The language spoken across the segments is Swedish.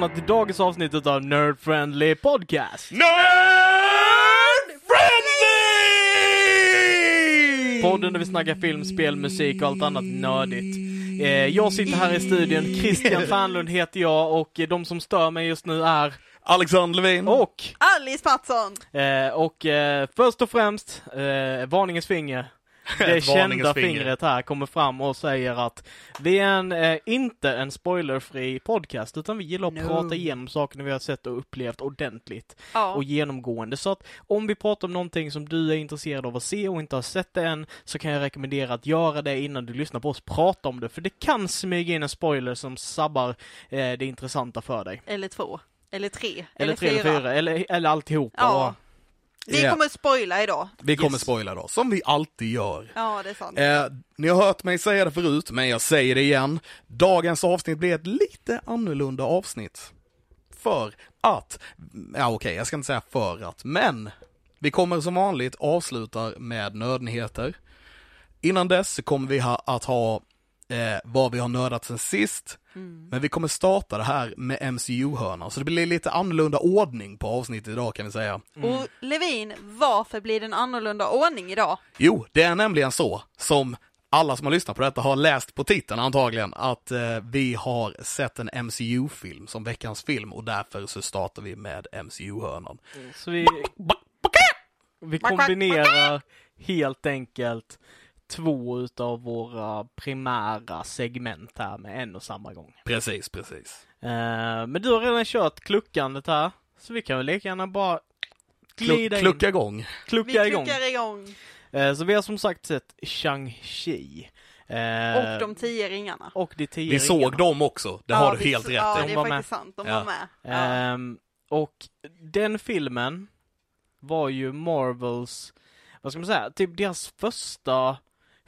Välkomna till dagens avsnitt av Nerd Friendly Podcast. Nerd Friendly! Podden där vi snackar film, spel, musik och allt annat nördigt. Eh, jag sitter här i studion, Christian Fernlund heter jag och de som stör mig just nu är Alexander Levin. och Alice Mattsson! Eh, och eh, först och främst, varningens finger. Det kända fingret här kommer fram och säger att vi är en, eh, inte en spoilerfri podcast, utan vi gillar att No. prata igenom sakerna vi har sett och upplevt ordentligt Ja. och genomgående. Så att om vi pratar om någonting som du är intresserad av att se och inte har sett det än, så kan jag rekommendera att göra det innan du lyssnar på oss prata om det, för det kan smyga in en spoiler som sabbar eh, det intressanta för dig. Eller två. Eller tre. Eller tre eller fyra, eller, eller alltihopa. Ja. Vi kommer spoila idag. Vi kommer Yes. spoila då, som vi alltid gör. Ja, det är sant. Eh, ni har hört mig säga det förut, men jag säger det igen. Dagens avsnitt blir ett lite annorlunda avsnitt. För att, ja okej, jag ska inte säga för att, men vi kommer som vanligt avsluta med nördnyheter. Innan dess så kommer vi ha, att ha eh, vad vi har nördat sen sist. Men vi kommer starta det här med MCU-hörnan, så det blir lite annorlunda ordning på avsnittet idag kan vi säga. Och Levin, varför blir det en annorlunda ordning idag? Jo, det är nämligen så som alla som har lyssnat på detta har läst på titeln antagligen, att eh, vi har sett en MCU-film som veckans film och därför så startar vi med MCU-hörnan. Så vi, vi kombinerar helt enkelt två utav våra primära segment här med en och samma gång. Precis, precis. Eh, men du har redan kört kluckandet här, så vi kan väl lika gärna bara glida Klu- in, klucka igång. klucka Vi igång. kluckar igång. Eh, så vi har som sagt sett Shang-Chi. Eh, Och de tio ringarna. och de tio Vi såg ringarna. dem också, det har Ja, du vi helt så- rätt Ja, i. det De är faktiskt sant. De Ja. var med. Ja. Och den filmen var ju Marvels, vad ska man säga, typ deras första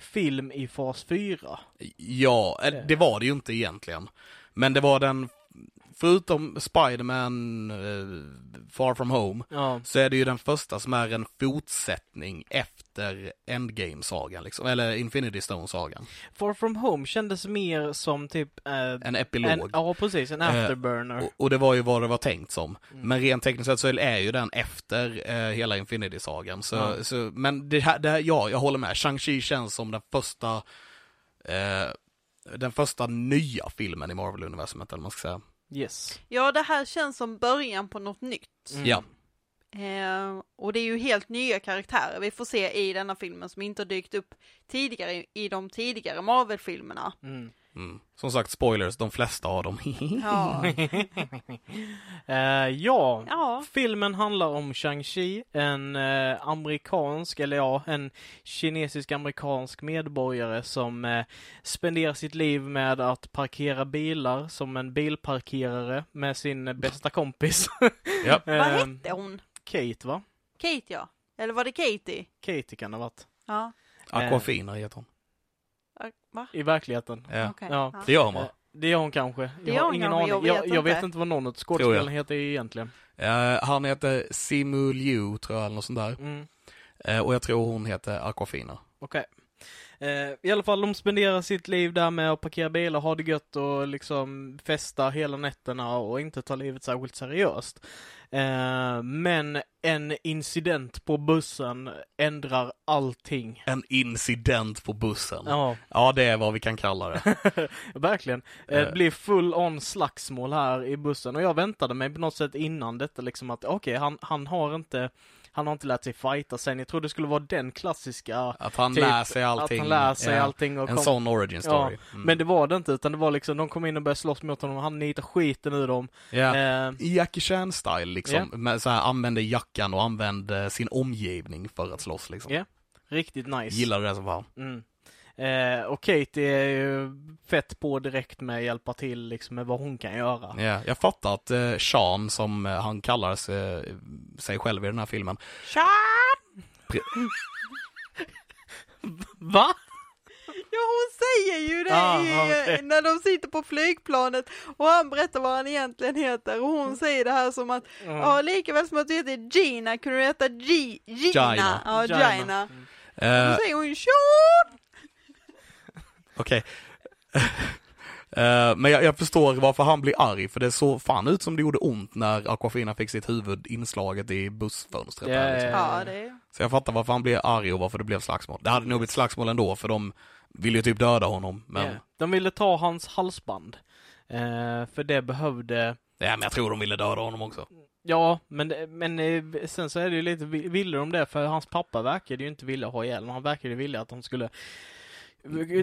film i fas 4. Ja, eh, det var det ju inte egentligen. Men det var den, förutom Spider-Man eh, Far From Home, Ja, så är det ju den första som är en fortsättning efter Endgame-sagan, liksom, eller Infinity Stone-sagan. Far From Home kändes mer som typ eh, En epilog. en, ja precis, en Eh, afterburner. Och, och det var ju vad det var tänkt som. Mm. Men rent tekniskt sett så är ju den efter hela Infinity-sagan. Så, Ja. så, men det här, det här, ja, jag håller med. Shang-Chi känns som den första, den första nya filmen i Marvel-universumet, eller man ska säga. Yes. ja, det här känns som början på något nytt. Mm. Ja. Eh, och det är ju helt nya karaktärer vi får se i denna filmen som inte har dykt upp tidigare i, de tidigare Marvel-filmerna. Mm. Mm. Som sagt, spoilers, de flesta av dem. Ja. Eh, ja, ja. filmen handlar om Shang-Chi, en eh, amerikansk, eller ja, en kinesisk-amerikansk medborgare som eh, spenderar sitt liv med att parkera bilar som en bilparkerare med sin bästa kompis. Ja. Vad hette hon? Kate, va? Kate ja. Eller var det Katie? Katie kan det ha varit. Ja. Aquafina heter hon. Va? I verkligheten. Ja. Okej. Ja. Det gör hon va? Det gör hon kanske. Jag har ingen aning. jag Jag, vet jag vet inte. vad någon av skådespelarna jag. heter egentligen. Eh, han heter Simu Liu, tror jag, eller något sånt där. Mm. Eh, och jag tror hon heter Aquafina. Okej. Eh, I alla fall, de spenderar sitt liv där med att parkera bilar, ha det gött och liksom festa hela nätterna och inte ta livet särskilt seriöst. Eh, men en incident på bussen ändrar allting. En incident på bussen. Ja, Ja, det är vad vi kan kalla det. verkligen. Eh, Eh. Det blir full on slagsmål här i bussen och jag väntade mig på något sätt innan detta liksom att okej, han, han har inte han har inte lärt sig fighta sen. Jag trodde det skulle vara den klassiska Att han Typ lär sig allting. Att han lär sig Ja, allting och En kom- sån origin story. Mm. Men det var det inte, utan det var liksom, de kom in och började slåss mot honom, han nitade skiten ur dem. ja. Eh, I Jackie Chan-style liksom. Ja. Med så här, använde jackan och använde sin omgivning för att slåss liksom. Ja. riktigt nice. Gillade det som fan. Mm. Eh, och Katie är ju fett på direkt med att hjälpa till liksom med vad hon kan göra. Ja, jag fattar att eh, Sean, som eh, han kallar sig, sig själv i den här filmen, Tja! Va? Ja hon säger ju det Ah, i, okej. när de sitter på flygplanet och han berättar vad han egentligen heter och hon säger det här som att ja likaväl som att du heter Gina kunde du heta G Gina. Gina. Ja, Gina. Gina. eh, Då säger hon Sean! Okej. Eh, men jag, jag förstår varför han blir arg, för det såg fan ut som det gjorde ont när Aquafina fick sitt huvud inslaget i bussfönstret. Ja, där, liksom. ja, det Så jag fattar varför han blev arg och varför det blev slagsmål. Det hade nog blivit slagsmål ändå, för de ville ju typ döda honom. Men, Ja. De ville ta hans halsband. Eh, för det behövde ja, men jag tror de ville döda honom också. Ja, men, men eh, sen så är det ju lite, vi- ville de det? För hans pappa verkade ju inte vilja ha ihjäl honom. Han verkade vilja att han skulle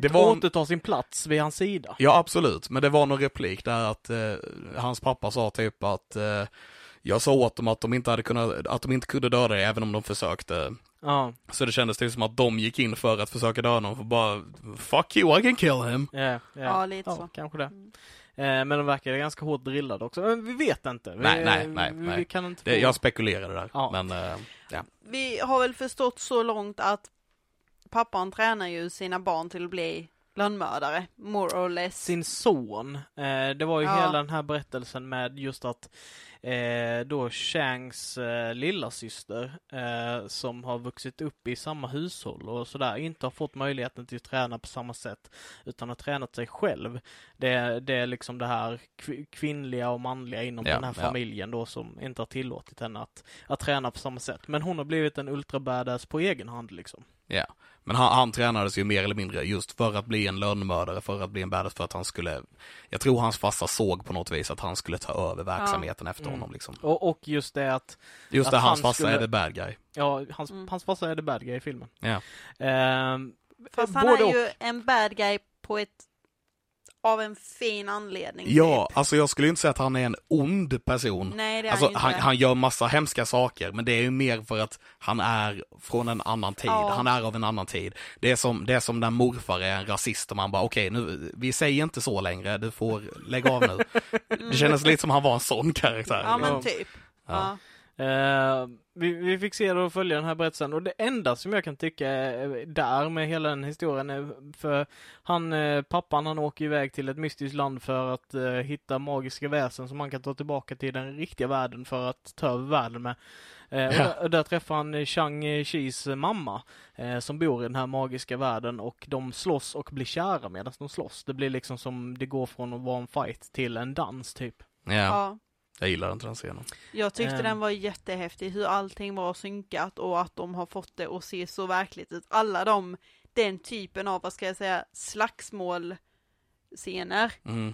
Det var en- återta sin plats vid hans sida. Ja, absolut. Men det var någon replik där att eh, hans pappa sa typ att eh, jag sa åt dem att de inte hade kunnat, att de inte kunde döda dig även om de försökte. Ja, Så det kändes typ som att de gick in för att försöka döda honom för bara Fuck you, I can kill him. ja, ja. Ja, lite ja, så. kanske det. Mm. Eh, men de verkade ganska hårt drillade också. Men vi vet inte. Vi, Nej, nej, nej, vi, nej. vi kan inte Det, få... jag spekulerade där. Ja. Men eh, ja. Vi har väl förstått så långt att pappan tränar ju sina barn till att bli lönnmördare, more or less. sin son. Eh, det var ju Ja. hela den här berättelsen med just att eh, då Changs eh, lilla syster eh, som har vuxit upp i samma hushåll och sådär inte har fått möjligheten till att träna på samma sätt utan har tränat sig själv. Det, det är liksom det här kv- kvinnliga och manliga inom Ja, den här ja. familjen då som inte har tillåtit henne att, att träna på samma sätt. Men hon har blivit en ultra badass på egen hand liksom. Ja, men han, han tränades ju mer eller mindre just för att bli en lönnmördare, för att bli en badass, för att han skulle, jag tror hans farsa såg på något vis att han skulle ta över verksamheten efter Mm. honom liksom. Och, och just det att Just Att det, hans han farsa skulle- är the bad guy. Ja, hans, Mm. hans farsa är the bad guy i filmen. Ja. Ehm, Fast han är och. ju en bad guy på ett av en fin anledning. Ja, typ. alltså jag skulle inte säga att han är en ond person. Nej, det är Alltså han inte. han gör massa hemska saker, men det är ju mer för att han är från en annan tid. Ja. Han är av en annan tid. Det är som, det är som när morfar är en rasist och man bara okej, nu, vi säger inte så längre, du får lägga av nu. Det kändes lite som han var en sån karaktär. Ja, men typ. Ja. Ja. Eh, vi, vi fick se och följa den här berättelsen och det enda som jag kan tycka är där med hela den historien är för han, eh, pappan han åker iväg till ett mystiskt land för att eh, hitta magiska väsen som han kan ta tillbaka till den riktiga världen för att ta över världen med. Eh, och, Ja. där, och där träffar han eh, Chang Chis mamma eh, som bor i den här magiska världen och de slåss och blir kära medan de slåss. Det blir liksom som det går från att vara en fight till en dans typ. Ja, Ja. Jag gillar inte den scenen. Jag tyckte Ehm. den var jättehäftig, hur allting var synkat och att de har fått det att se så verkligt ut. Alla de, den typen av, vad ska jag säga, slagsmålscener Mm.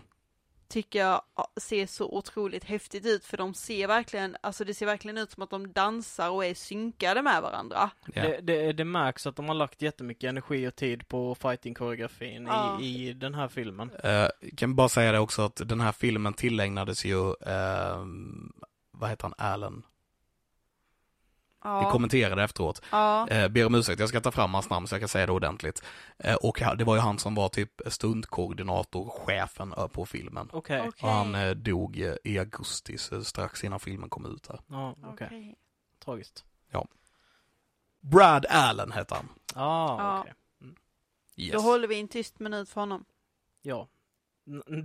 Tycker jag ja, ser så otroligt häftigt ut för de ser verkligen, alltså det ser verkligen ut som att de dansar och är synkade med varandra. Ja. Det, det, det märks att de har lagt jättemycket energi och tid på fighting-koreografin Ja. i, i den här filmen. Eh, kan bara säga det också att den här filmen tillägnades ju, eh, vad heter han, Alan? Vi Ja, kommenterade efteråt. ja, Eh, ber om ursäkt, jag ska ta fram hans namn så jag kan säga det ordentligt. Eh, och det var ju han som var typ stundkoordinator, chefen eh, på filmen. Okej. okej. Och han eh, dog eh, i augusti, så strax innan filmen kom ut där. Ja, okej. Okej. Tragiskt. Brad Allen hette han. Ah, Ja. okej. Yes. Då håller vi en tyst minut för honom. Ja.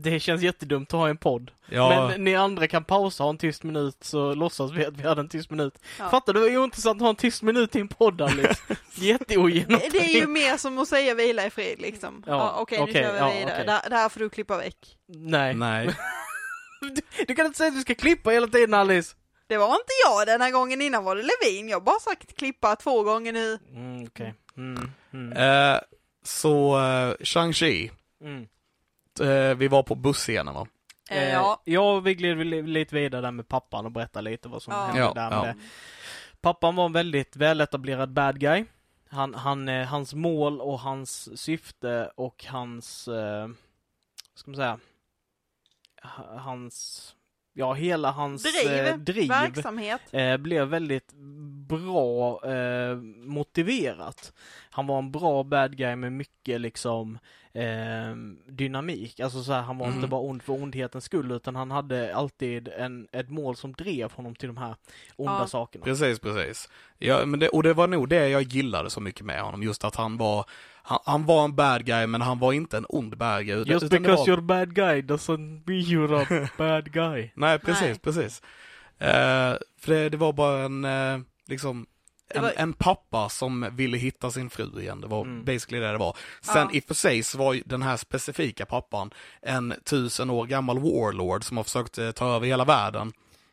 Det känns jättedumt att ha en podd. Ja, Men ni andra kan pausa och ha en tyst minut så låtsas vi att vi hade en tyst minut. Ja. Fattar du hur ointressant att ha en tyst minut i en podd Alice? Jätteogenomtänkt. Det är ju mer som att säga vila i frid liksom. Ja, Ja, okej, okej, nu kör vi ja, vidare. okej. Det, det här får du klippa väck. Nej. nej. Du, du kan inte säga att du ska klippa hela tiden Alice. Det var inte jag den här gången, innan var det Levin. Jag har bara sagt klippa två gånger nu. Mm, okej. Mm, mm, Eh, så, eh, Shang-Chi, eh, vi var på busscenen va? Eh, Eh, ja. Ja, vi gled li- lite vidare där med pappan och berättade lite vad som Ja. hände Ja, där med ja. det. Pappan var en väldigt väletablerad bad guy. Han, han, eh, hans mål och hans syfte och hans, eh, ska man säga, ha- hans ja, hela hans Driv, eh, driv verksamhet. eh, blev väldigt bra eh, motiverat. Han var en bra bad guy med mycket liksom eh, dynamik. Alltså så här, han var Mm. inte bara ond för ondhetens skull utan han hade alltid en, ett mål som drev honom till de här onda Ja. sakerna. Precis, precis. Ja, men det, och det var nog det jag gillade så mycket med honom, just att han var, han, han var en bad guy men han var inte en ond bad guy. Just utan because var, you're bad guy doesn't be you're a bad guy. Nej, precis, Nej. precis. Eh, för det, det var bara en, eh, liksom, en, var- en pappa som ville hitta sin fru igen. Det var Mm. basically det det var. Sen Ja. i och för sig så var ju den här specifika pappan en tusen år gammal warlord som har försökt eh, ta över hela världen.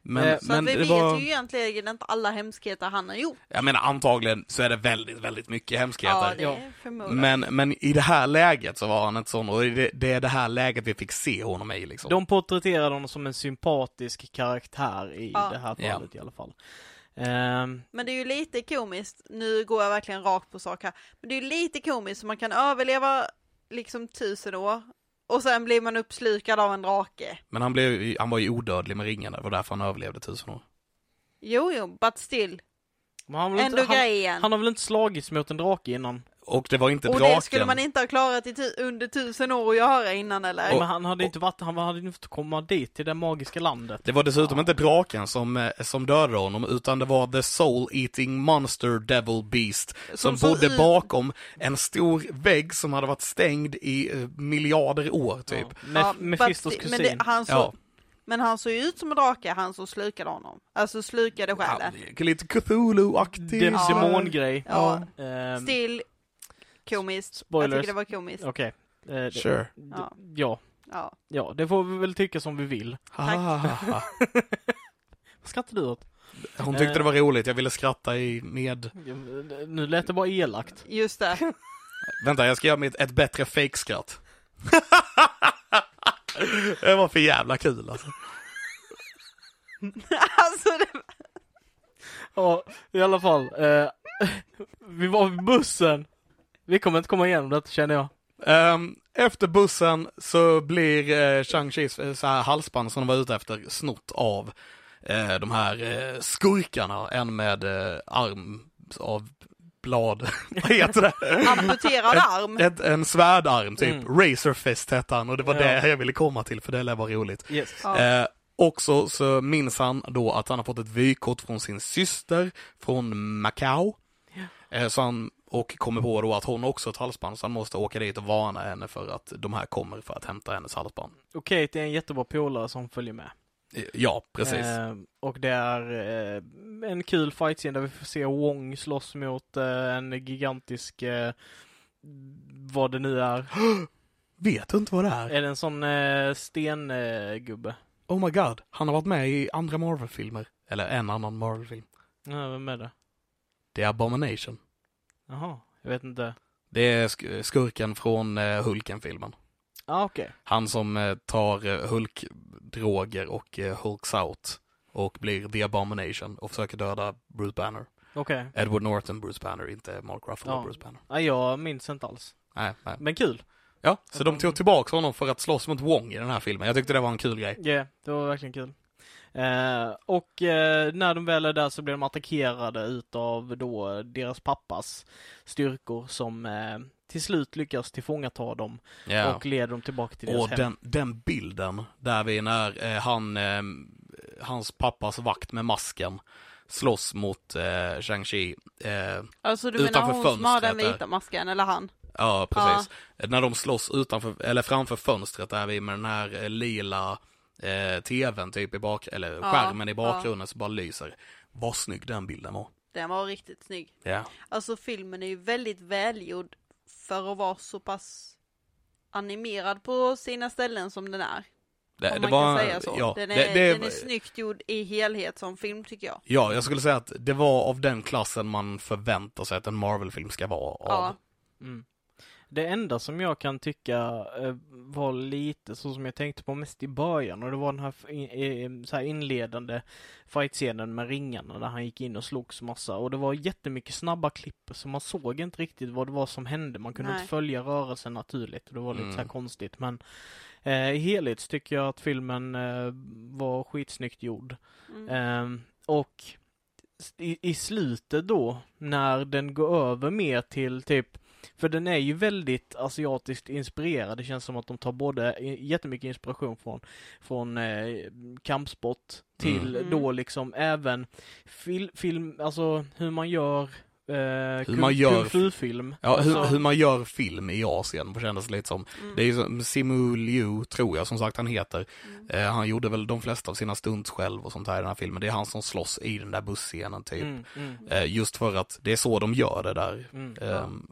Men, Eh, Så men vi det vet var, ju egentligen inte alla hemskheter han har gjort. jag menar antagligen så är det väldigt, väldigt mycket hemskheter. Ja, det Ja. Men, men i det här läget så var han inte sån och det, det är det här läget vi fick se honom i liksom. De porträtterade honom som en sympatisk karaktär i Ja. det här Ja. fallet i alla fall. Ehm, Men det är ju lite komiskt, nu går jag verkligen rakt på sak här, men det är ju lite komiskt så man kan överleva liksom tusen år och sen blir man uppslukad av en drake. Men han, blev, han var ju odödlig med ringen, det var därför han överlevde tusen år. Jo, jo, but still, men han, har väl ändå inte, han, grejen. han har väl inte slagits mot en drake innan? Och det var inte och draken. det skulle man inte ha klarat i under tusen år att göra innan eller? men han hade inte varit, han hade inte fått komma dit till det magiska landet. Det var dessutom inte draken som, eh, som dödade honom, utan det var the soul eating monster devil beast som, Som bodde bakom en stor vägg som hade varit stängd i eh, miljarder år typ. Ja, med, Ja, Mephistos but- kusin. Men, det, han Ja. men han såg ju ut som en drake, han som slukade honom. Alltså slukade själen. Ja, lite Cthulhu-aktig. Det är en Ja. demongrej. Ja. Ehm, Still komiskt. Jag Spoilers. tycker det var komiskt. Okej. Eh, det- Sure. Ja. ja. Ja. Ja, det får vi väl tycka som vi vill. Hahaha. Vad skrattar du åt? Hon tyckte Eh. det var roligt, jag ville skratta i med. Nu lät det bara elakt. Just det. Vänta, jag ska göra mitt, ett bättre fake-skratt. det var för jävla kul alltså. alltså det, Ja, i alla fall. Eh, vi var vid bussen. Vi kommer inte komma igenom detta känner jag. Ehm, efter bussen så blir uh, Shang-Chis eh, så här halsband som de var ute efter snott av eh, de här eh, skurkarna. En med eh, arm av blad, vad heter det? amputerad arm. Ett, en svärdarm typ, Mm. Razor Fist hette han och det var Ja. det jag ville komma till för det lär vara roligt. Yes. Ja. Eh, också så minns han då att han har fått ett vykort från sin syster från Macau. Eh, så han, och kommer på då att hon också har ett halsband så han måste åka dit och varna henne för att de här kommer för att hämta hennes halsband. Och Kate är en jättebra polare som följer med. Eh, Ja, precis. Eh, och det är eh, en kul fight där vi får se Wong slåss mot eh, en gigantisk eh, vad det nu är. Vet du inte vad det är? Är det en sån eh, stengubbe? Gubbe? Oh my god, han har varit med i andra Marvel-filmer. Eller en annan Marvel-film. ja, vem är det? Det är Abomination. Jaha, jag vet inte. Det är sk- skurken från eh, Hulken-filmen. Ah, okej. Han som eh, tar eh, Hulk-droger och eh, Hulks out och blir The Abomination och försöker döda Bruce Banner. Okej. Edward Norton, Bruce Banner, inte Mark Ruffalo, Ja. Bruce Banner. Ja, jag minns inte alls. Nej, nej. Men kul. Ja, så de tog tillbaka honom för att slåss mot Wong i den här filmen. Jag tyckte det var en kul grej. Ja, det var verkligen kul. Eh, och eh, när de väl är där så blir de attackerade utav då deras pappas styrkor som eh, till slut lyckas tillfångata dem Ja. och leder dem tillbaka till deras Och hem. den, den bilden där vi när eh, han, eh, hans pappas vakt med masken slåss mot eh, Shang-Chi. Eh, Alltså du menar Utanför hon som har den vita masken, eller han? ja, precis. När de slåss utanför, eller framför fönstret där vi med den här lila eh, tvn typ i bak, eller Ja, skärmen i bakgrunden som bara lyser. Vad snygg den bilden var. Den var riktigt snygg. Ja. Alltså filmen är ju väldigt välgjord för att vara så pass animerad på sina ställen som den är. Det, om det man var, kan säga så. Ja, den, är, det, det, den är snyggt gjord i helhet som film tycker jag. ja, jag skulle säga att det var av den klassen man förväntar sig att en Marvel-film ska vara av. Ja. Mm. Det enda som jag kan tycka eh, var lite så som jag tänkte på mest i början och det var den här, så här inledande fightscenen med ringarna där han gick in och slogs massa och det var jättemycket snabba klipp så man såg inte riktigt vad det var som hände. Man kunde Nej. inte följa rörelsen naturligt och det var lite så här Mm. konstigt men Eh, I helhet tycker jag att filmen eh, var skitsnyggt gjord. Mm. Ehm, och i, i slutet då, när den går över mer till typ för den är ju väldigt asiatiskt inspirerad. Det känns som att de tar både jättemycket inspiration från, från eh, kampsport till Mm. då liksom även fil, film, alltså hur man gör eh, kung, man gör- kung. Ja, hur, Alltså- hur man gör film i Asien, det kändes lite som. Mm. Det är ju som Simu Liu, tror jag, som sagt han heter. Mm. Eh, han gjorde väl de flesta av sina stunts själv och sånt här i den här filmen. Det är han som slåss i den där busscenen typ. Mm, mm, Eh, just för att det är så de gör det där. mm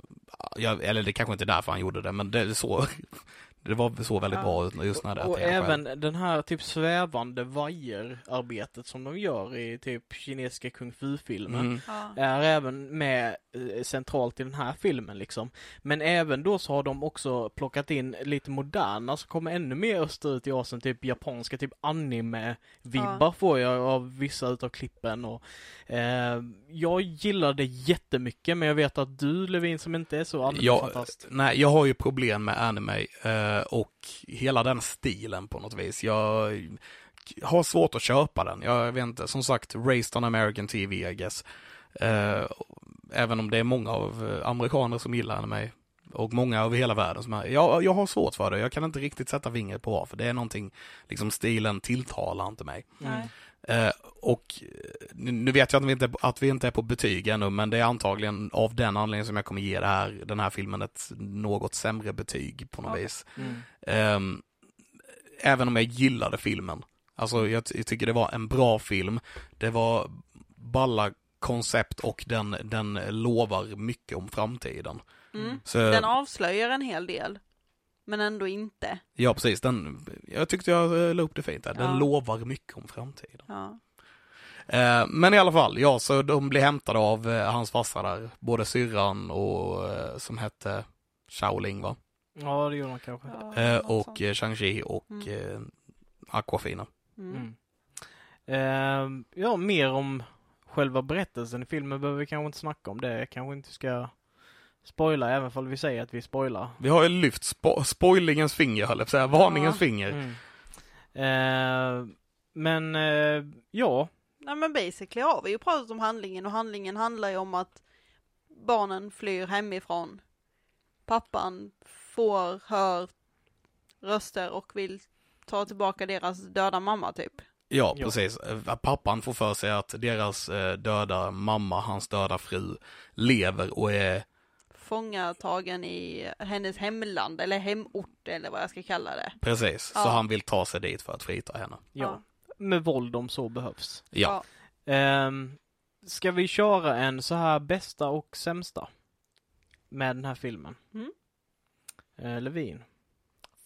jag, eller det kanske inte är därför han gjorde det, men det är så. Det var så väldigt Ja. bra ut just när det Och han själv. även den här typ svävande vajerarbetet som de gör i typ kinesiska kung fu-filmer. Mm. Ja. är även med eh, centralt i den här filmen liksom. Men även då så har de också plockat in lite moderna som kommer ännu mer österut i Asien, typ japanska, typ anime-vibbar Ja. får jag av vissa utav klippen och eh, jag gillar det jättemycket men jag vet att du Levin som inte är så anime-fantast. nej, jag har ju problem med anime eh, Eh, och hela den stilen på något vis. Jag har svårt att köpa den. Jag vet inte, som sagt, raised on American TV I guess. Eh, även om det är många av eh, amerikaner som gillar anime och många över hela världen som är, jag, jag har svårt för det. Jag kan inte riktigt sätta fingret på varför. Det är någonting, liksom stilen tilltalar inte mig. Nej. Eh, och eh, nu vet jag att vi, inte, att vi inte är på betyg ännu, men det är antagligen av den anledningen som jag kommer ge här, den här filmen ett något sämre betyg på något Okej. vis. Mm. Ehm, även om jag gillade filmen. Alltså jag, jag tycker det var en bra film. Det var balla koncept och den, den lovar mycket om framtiden. Mm. Så, Den avslöjar en hel del. Men ändå inte. ja precis, den, jag tyckte jag eh, la upp det fint där. Den Ja. lovar mycket om framtiden. Ja. Eh, men i alla fall, ja, så de blir hämtade av eh, hans farsa där. Både syrran och eh, som hette Shaoling va? Ja, det gjorde man kanske. Ja, och Shang-Chi och Mm. Aquafina. Mm. Mm. Ja, mer om själva berättelsen i filmen behöver vi kanske inte snacka om det. Kanske inte ska spoila, även om vi säger att vi spoilar. Vi har ju lyft spo- spoilingens finger, höll jag säga, varningens Ja. finger. Mm. Ehm, men eh, ja, Nej men basically har vi ju pratat om handlingen och handlingen handlar ju om att barnen flyr hemifrån. Pappan får, hör röster och vill ta tillbaka deras döda mamma typ. Ja, Ja. precis. Eh, Pappan får för sig att deras eh, döda mamma, hans döda fru, lever och är, Fångatagen i hennes hemland eller hemort eller vad jag ska kalla det. precis, så Ja. han vill ta sig dit för att frita henne. ja. Med våld om så behövs. Ja, Ehm, ska vi köra en så här bästa och sämsta? Med den här filmen. Mm. Eh, Levin.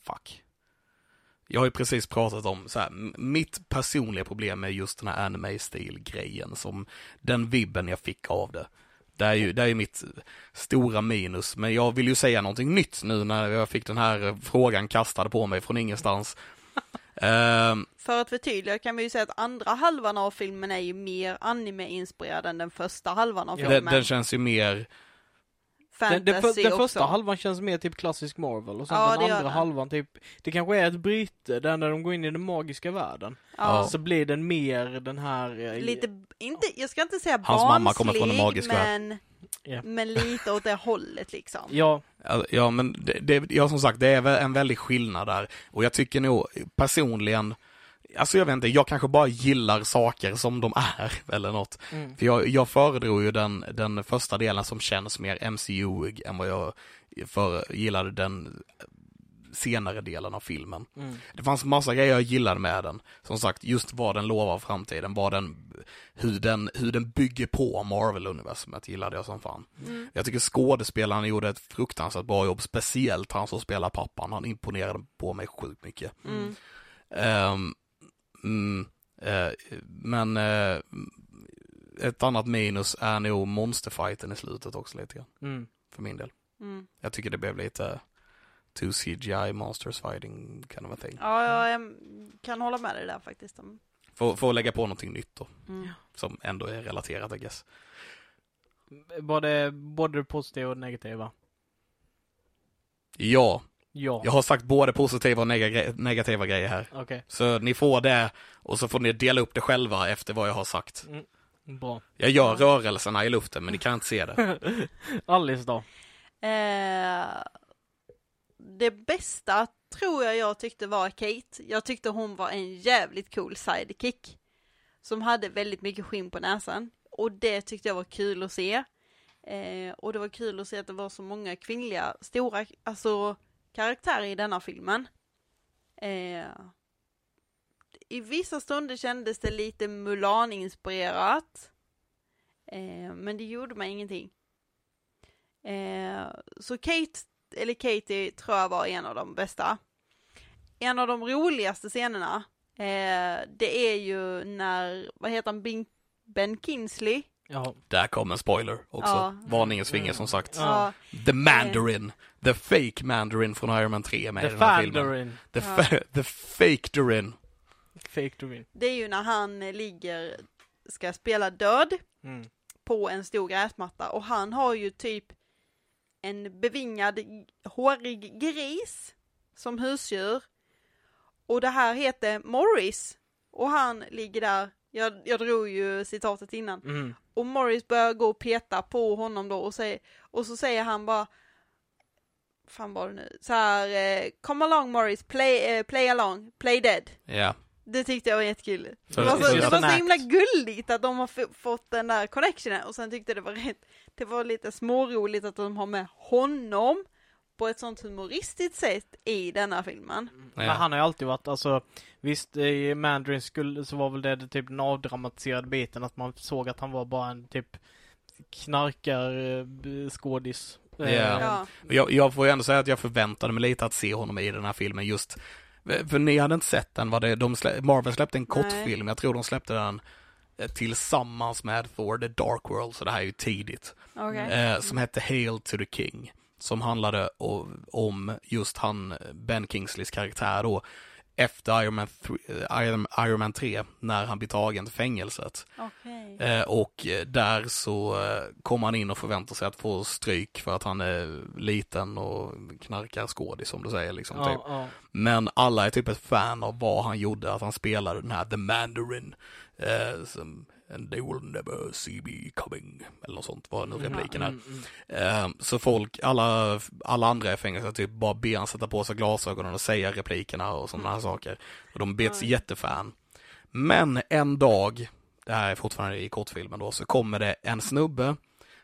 fuck. Jag har ju precis pratat om så här, mitt personliga problem med just den här anime-stil-grejen, som den vibben jag fick av det. Det är ju, det är ju mitt stora minus, men jag vill ju säga någonting nytt nu när jag fick den här frågan kastad på mig från ingenstans. Ehm, För att förtydliga kan vi ju säga att andra halvan av filmen är ju mer anime-inspirerad än den första halvan av filmen. den, den känns ju mer, Fantasy den, den också. första halvan känns mer typ klassisk Marvel och sen Ja, den andra den. halvan typ, det kanske är ett bryte där när de går in i den magiska världen. ja. Så blir den mer den här... eh, Lite, inte, jag ska inte säga Hans mamma kommer från en barnslig, magisk värld. men, Ja. men lite åt det hållet liksom. Ja, ja, men det, det, ja som sagt, det är en väldig skillnad där. Och jag tycker nog personligen, alltså jag vet inte, jag kanske bara gillar saker som de är, eller något. mm. För jag, jag föredrog ju den, den första delen som känns mer MCU-ig än vad jag för, gillade den senare delen av filmen. Mm. Det fanns massa grejer jag gillade med den. Som sagt, just vad den lovar framtiden, vad den, hur den, hur den bygger på Marvel-universumet gillade jag som fan. Mm. Jag tycker skådespelaren gjorde ett fruktansvärt bra jobb, speciellt han som spelar pappan. Han imponerade på mig sjukt mycket. Mm. Ehm, mm, eh, men eh, ett annat minus är nog monsterfighten i slutet också lite grann, Mm. för min del. Mm. Jag tycker det blev lite two CGI monsters fighting kind of a thing. Ja, jag kan hålla med dig där faktiskt. Mm. Får, får lägga på någonting nytt då, Mm. som ändå är relaterat I guess. Både, både positiva och negativa. Ja, Ja. Jag har sagt både positiva och nega- negativa grejer här. Okej. Så ni får det och så får ni dela upp det själva efter vad jag har sagt. Bra. Jag gör rörelserna i luften men ni kan inte se det. Alice då? Eh, det bästa tror jag jag tyckte var Kate. Jag tyckte hon var en jävligt cool sidekick. Som hade väldigt mycket skinn på näsan. Och det tyckte jag var kul att se. Eh, och det var kul att se att det var så många kvinnliga, stora, alltså karaktär i denna filmen. Eh, I vissa stunder kändes det lite Mulan-inspirerat. Eh, men det gjorde mig ingenting. Eh, så Kate, eller Katie, tror jag var en av de bästa. En av de roligaste scenerna, eh, det är ju när, vad heter han, ben, ben Kingsley? Ja. Där kom en spoiler också. Ja. Varningens finger som sagt. Ja. The Mandarin. The fake Mandarin från Iron Man 3 är med The i den här filmen. Fandarin. The, Ja. the fake Darin. Fake Dorin. Det är ju när han ligger, ska spela död Mm. på en stor gräsmatta och han har ju typ en bevingad hårig gris som husdjur. Och det här heter Morris. Och han ligger där, jag, jag drog ju citatet innan. Mm. Och Morris börjar gå och peta på honom då och, säger, och så säger han bara fan var det nu? Så här, eh, come along Morris, play, eh, play along, play dead. Ja. Det tyckte jag var jättekul. Det var, så, det var så himla gulligt att de har fått den där connectionen och sen tyckte det var rätt, det var lite småroligt att de har med honom på ett sånt humoristiskt sätt i denna filmen. Men Ja. han har ju alltid varit, alltså visst i Mandarin skulle, så var väl det, det typ den avdramatiserade biten att man såg att han var bara en typ knarkar eh. Eh, Ja. Ja, Jag, jag får ju ändå säga att jag förväntade mig lite att se honom i den här filmen just för ni hade inte sett den, var det, de slä, Marvel släppte en kortfilm, jag tror de släppte den eh, tillsammans med Thor The Dark World, så det här är ju tidigt. okej. eh, som hette Hail to the King. Som handlade om just han, Ben Kingsleys karaktär då, efter Iron Man, th- eh, Iron, Iron Man 3, när han blir tagen till fängelset. Okej. Eh, och eh, där så kommer han in och förväntar sig att få stryk för att han är liten och knarkar skådis som du säger liksom. Typ. Ja, ja. Men alla är typ ett fan av vad han gjorde, att han spelade den här The Mandarin. Eh, som, And they will never see me coming. Eller något sånt, vad nu repliken är. Mm, mm. Eh, så folk, alla, alla andra i fängelset typ bara ber han sätta på sig glasögonen och säga replikerna och sådana här saker. Och de bets Oj. jättefan. Men en dag, det här är fortfarande i kortfilmen då, så kommer det en snubbe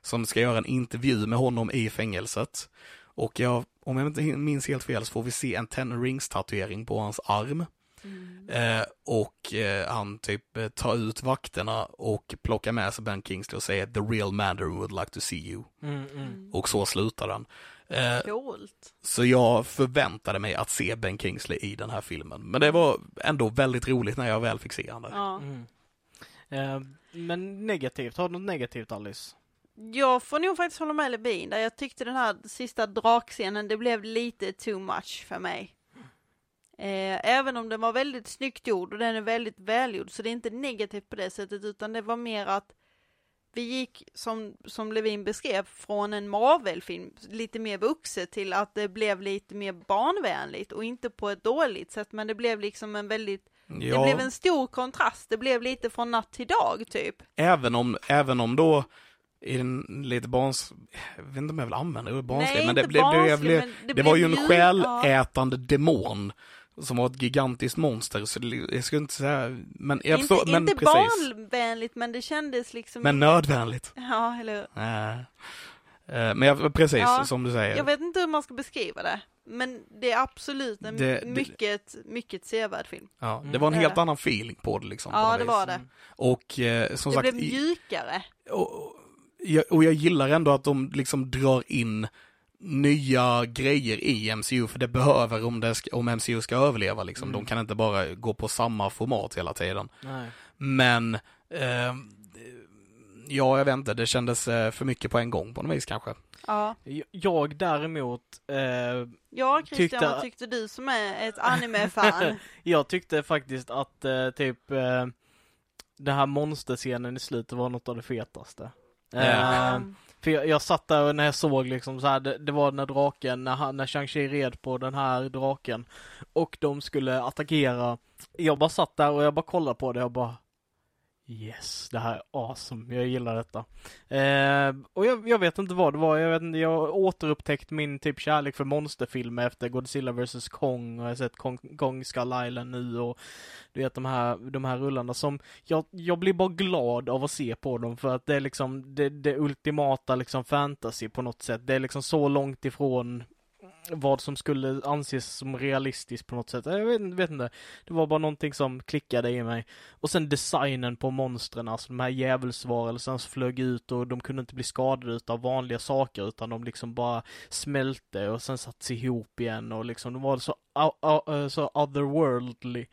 som ska göra en intervju med honom i fängelset. Och jag, om jag inte minns helt fel så får vi se en Ten Rings tatuering på hans arm. Mm. Eh, och eh, han typ eh, tar ut vakterna och plockar med sig Ben Kingsley och säger The real Mandarin would like to see you. Mm, mm. Mm. Och så slutar den. Eh, Coolt. så jag förväntade mig att se Ben Kingsley i den här filmen. Men det var ändå väldigt roligt när jag väl fick se honom. Ja. Mm. Eh, men negativt, har du något negativt Alice? Jag får nog faktiskt hålla med Levin där. Jag tyckte den här sista drakscenen, det blev lite too much för mig. Eh, även om den var väldigt snyggt gjord och den är väldigt välgjord så det är inte negativt på det sättet utan det var mer att vi gick, som, som Levin beskrev, från en Marvel-film lite mer vuxet till att det blev lite mer barnvänligt och inte på ett dåligt sätt men det blev liksom en väldigt, det Ja, blev en stor kontrast. Det blev lite från natt till dag typ. även, om, även om då i den lite barns, jag vet inte om jag vill använda ordet barnslig, men det, det, barnslig, blev, men det, det var ju en själätande demon som var ett gigantiskt monster, så det- jag skulle inte säga, men jag inte förstår, men inte precis. barnvänligt men det kändes liksom Men nödvändigt. Ja, eller. Eh, Men jag, precis Ja, som du säger. Jag vet inte hur man ska beskriva det. Men det är absolut en Det- det- mycket, mycket sevärd film. Ja, det Mm, var en det är helt det. annan feeling på det liksom. Ja, det vis. var det. Mm. Och eh, som Det sagt, blev i- mjukare. och, och, jag, och jag gillar ändå att de liksom drar in nya grejer i MCU, för det behöver om, det ska, om MCU ska överleva liksom. Mm. De kan inte bara gå på samma format hela tiden. Nej. Men, eh, ja, jag vet inte, det kändes eh, för mycket på en gång på något vis kanske. Ja. Jag- däremot, eh, Ja, Christian, Tyckte- vad tyckte du som är ett anime-fan? jag tyckte faktiskt att eh, typ eh, den här monsterscenen i slutet var något av det fetaste. Ja. Eh, Mm. För jag, jag satt där och när jag såg liksom så här, det, det var när draken, när, han, när Shang-Chi red på den här draken och de skulle attackera. Jag bara satt där och jag bara kollade på det och bara Yes, det här är awesome. Jag gillar detta. Eh, och jag, jag, vet inte vad det var. Jag vet inte, jag har återupptäckt min typ kärlek för monsterfilmer efter Godzilla vs Kong och jag har sett Kong, Kong Skull Island nu och du vet de här, de här rullarna som jag, jag blir bara glad av att se på dem för att det är liksom det, det ultimata liksom fantasy på något sätt. Det är liksom så långt ifrån vad som skulle anses som realistiskt på något sätt. Jag vet, vet, inte. Det var bara någonting som klickade i mig. Och sen designen på monstren, alltså de här djävulsvarelserna som flög ut och de kunde inte bli skadade av vanliga saker utan de liksom bara smälte och sen sattes ihop igen och liksom de var så, så otherworldly.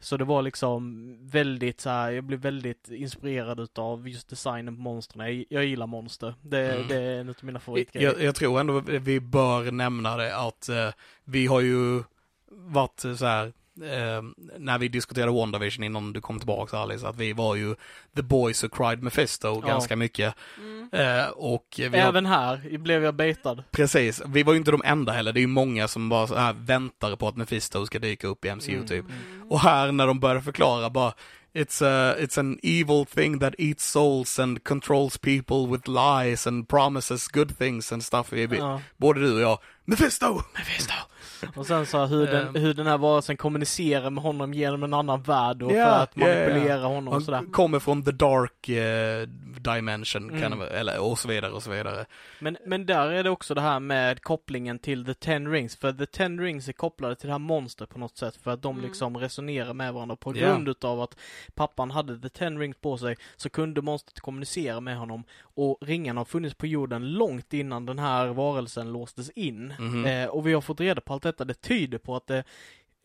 Så det var liksom väldigt så här, jag blev väldigt inspirerad utav just designen på monstren. Jag, jag gillar monster. Det, mm. det är en av mina favoritgrejer. Jag, jag, tror ändå vi bör nämna det att eh, vi har ju varit så här eh, när vi diskuterade WandaVision innan du kom tillbaka Alice, att vi var ju The Boys Who Cried Mephisto ja. ganska mycket. Mm. Eh, och Även har... här blev jag baitad. Precis, vi var ju inte de enda heller, det är ju många som bara så här väntar på att Mephisto ska dyka upp i MCU mm. typ. Mm. Och här när de började förklara bara, It's a it's an evil thing that eats souls and controls people with lies and promises good things and stuff. Ja. Både du och jag, Mephisto! Mephisto! Och sen så hur den, ehm. hur den här varelsen kommunicerar med honom genom en annan värld och yeah, för att manipulera yeah, yeah. honom och sådär. Kommer från the dark uh, dimension, mm. kan eller och så vidare och så vidare. Men, men där är det också det här med kopplingen till the ten rings, för the ten rings är kopplade till det här monstret på något sätt för att de mm. liksom resonerar med varandra på grund utav att pappan hade the ten rings på sig så kunde monstret kommunicera med honom och ringarna har funnits på jorden långt innan den här varelsen låstes in. Mm eh, och vi har fått reda på allt detta, det tyder på att det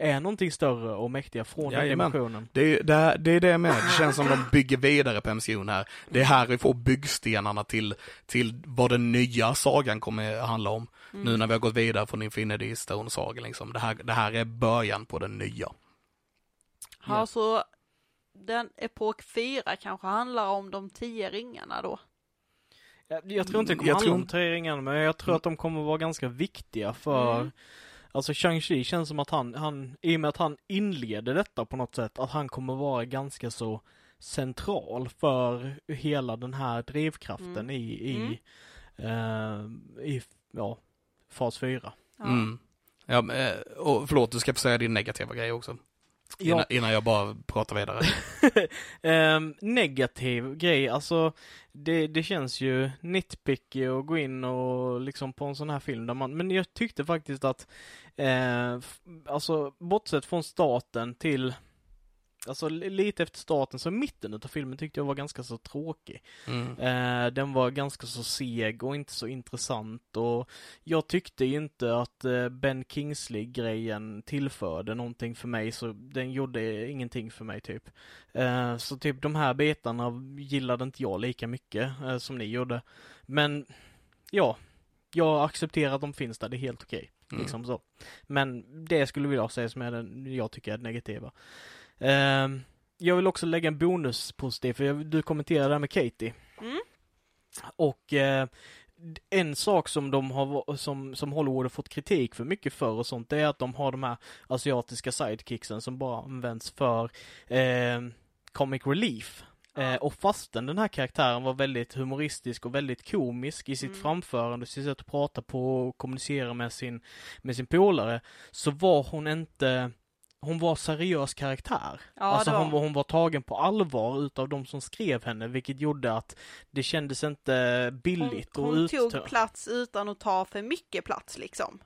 är någonting större och mäktiga från den dimensionen. Det är det, det är det med, det känns som de bygger vidare på MCU här. Det är här vi får byggstenarna till, till vad den nya sagan kommer handla om. Mm. Nu när vi har gått vidare från Infinity Stone-sagan liksom. Det här, det här är början på den nya. Ja, så den epok 4 kanske handlar om de tio ringarna då? Jag, jag tror inte det kommer handla om tio ringarna, men jag tror att de kommer vara ganska viktiga för mm Alltså Shang-Chi känns som att han, han, i och med att han inleder detta på något sätt, att han kommer vara ganska så central för hela den här drivkraften mm. i, i, mm. uh, i, ja, fas 4. Ja. Mm. ja eh, och förlåt, du ska få säga din negativa grej också. Ja. Innan, innan jag bara pratar vidare. um, negativ grej, alltså det, det känns ju nitpicky att gå in och liksom på en sån här film där man, men jag tyckte faktiskt att, eh, alltså bortsett från starten till Alltså lite efter starten, så mitten utav filmen tyckte jag var ganska så tråkig. Mm. Eh, den var ganska så seg och inte så intressant och jag tyckte inte att eh, Ben Kingsley-grejen tillförde någonting för mig så den gjorde ingenting för mig typ. Eh, så typ de här bitarna gillade inte jag lika mycket eh, som ni gjorde. Men ja, jag accepterar att de finns där, det är helt okej. Okay, mm. Liksom så. Men det skulle jag säga som är den jag tycker är negativa. Uh, jag vill också lägga en bonus positiv, för jag, du kommenterade det här med Katie. Mm. Och uh, en sak som de har, som, som Hollywood har fått kritik för mycket för och sånt, det är att de har de här asiatiska sidekicksen som bara används för eh, comic relief. Eh, och fastän den här karaktären var väldigt humoristisk och väldigt komisk i sitt mm. framförande, sitt sätt att prata på och kommunicera med sin, med sin polare, så var hon inte hon var seriös karaktär. Ja, alltså var... Hon, var, hon var tagen på allvar utav de som skrev henne, vilket gjorde att det kändes inte billigt hon, hon och Hon tog plats utan att ta för mycket plats liksom.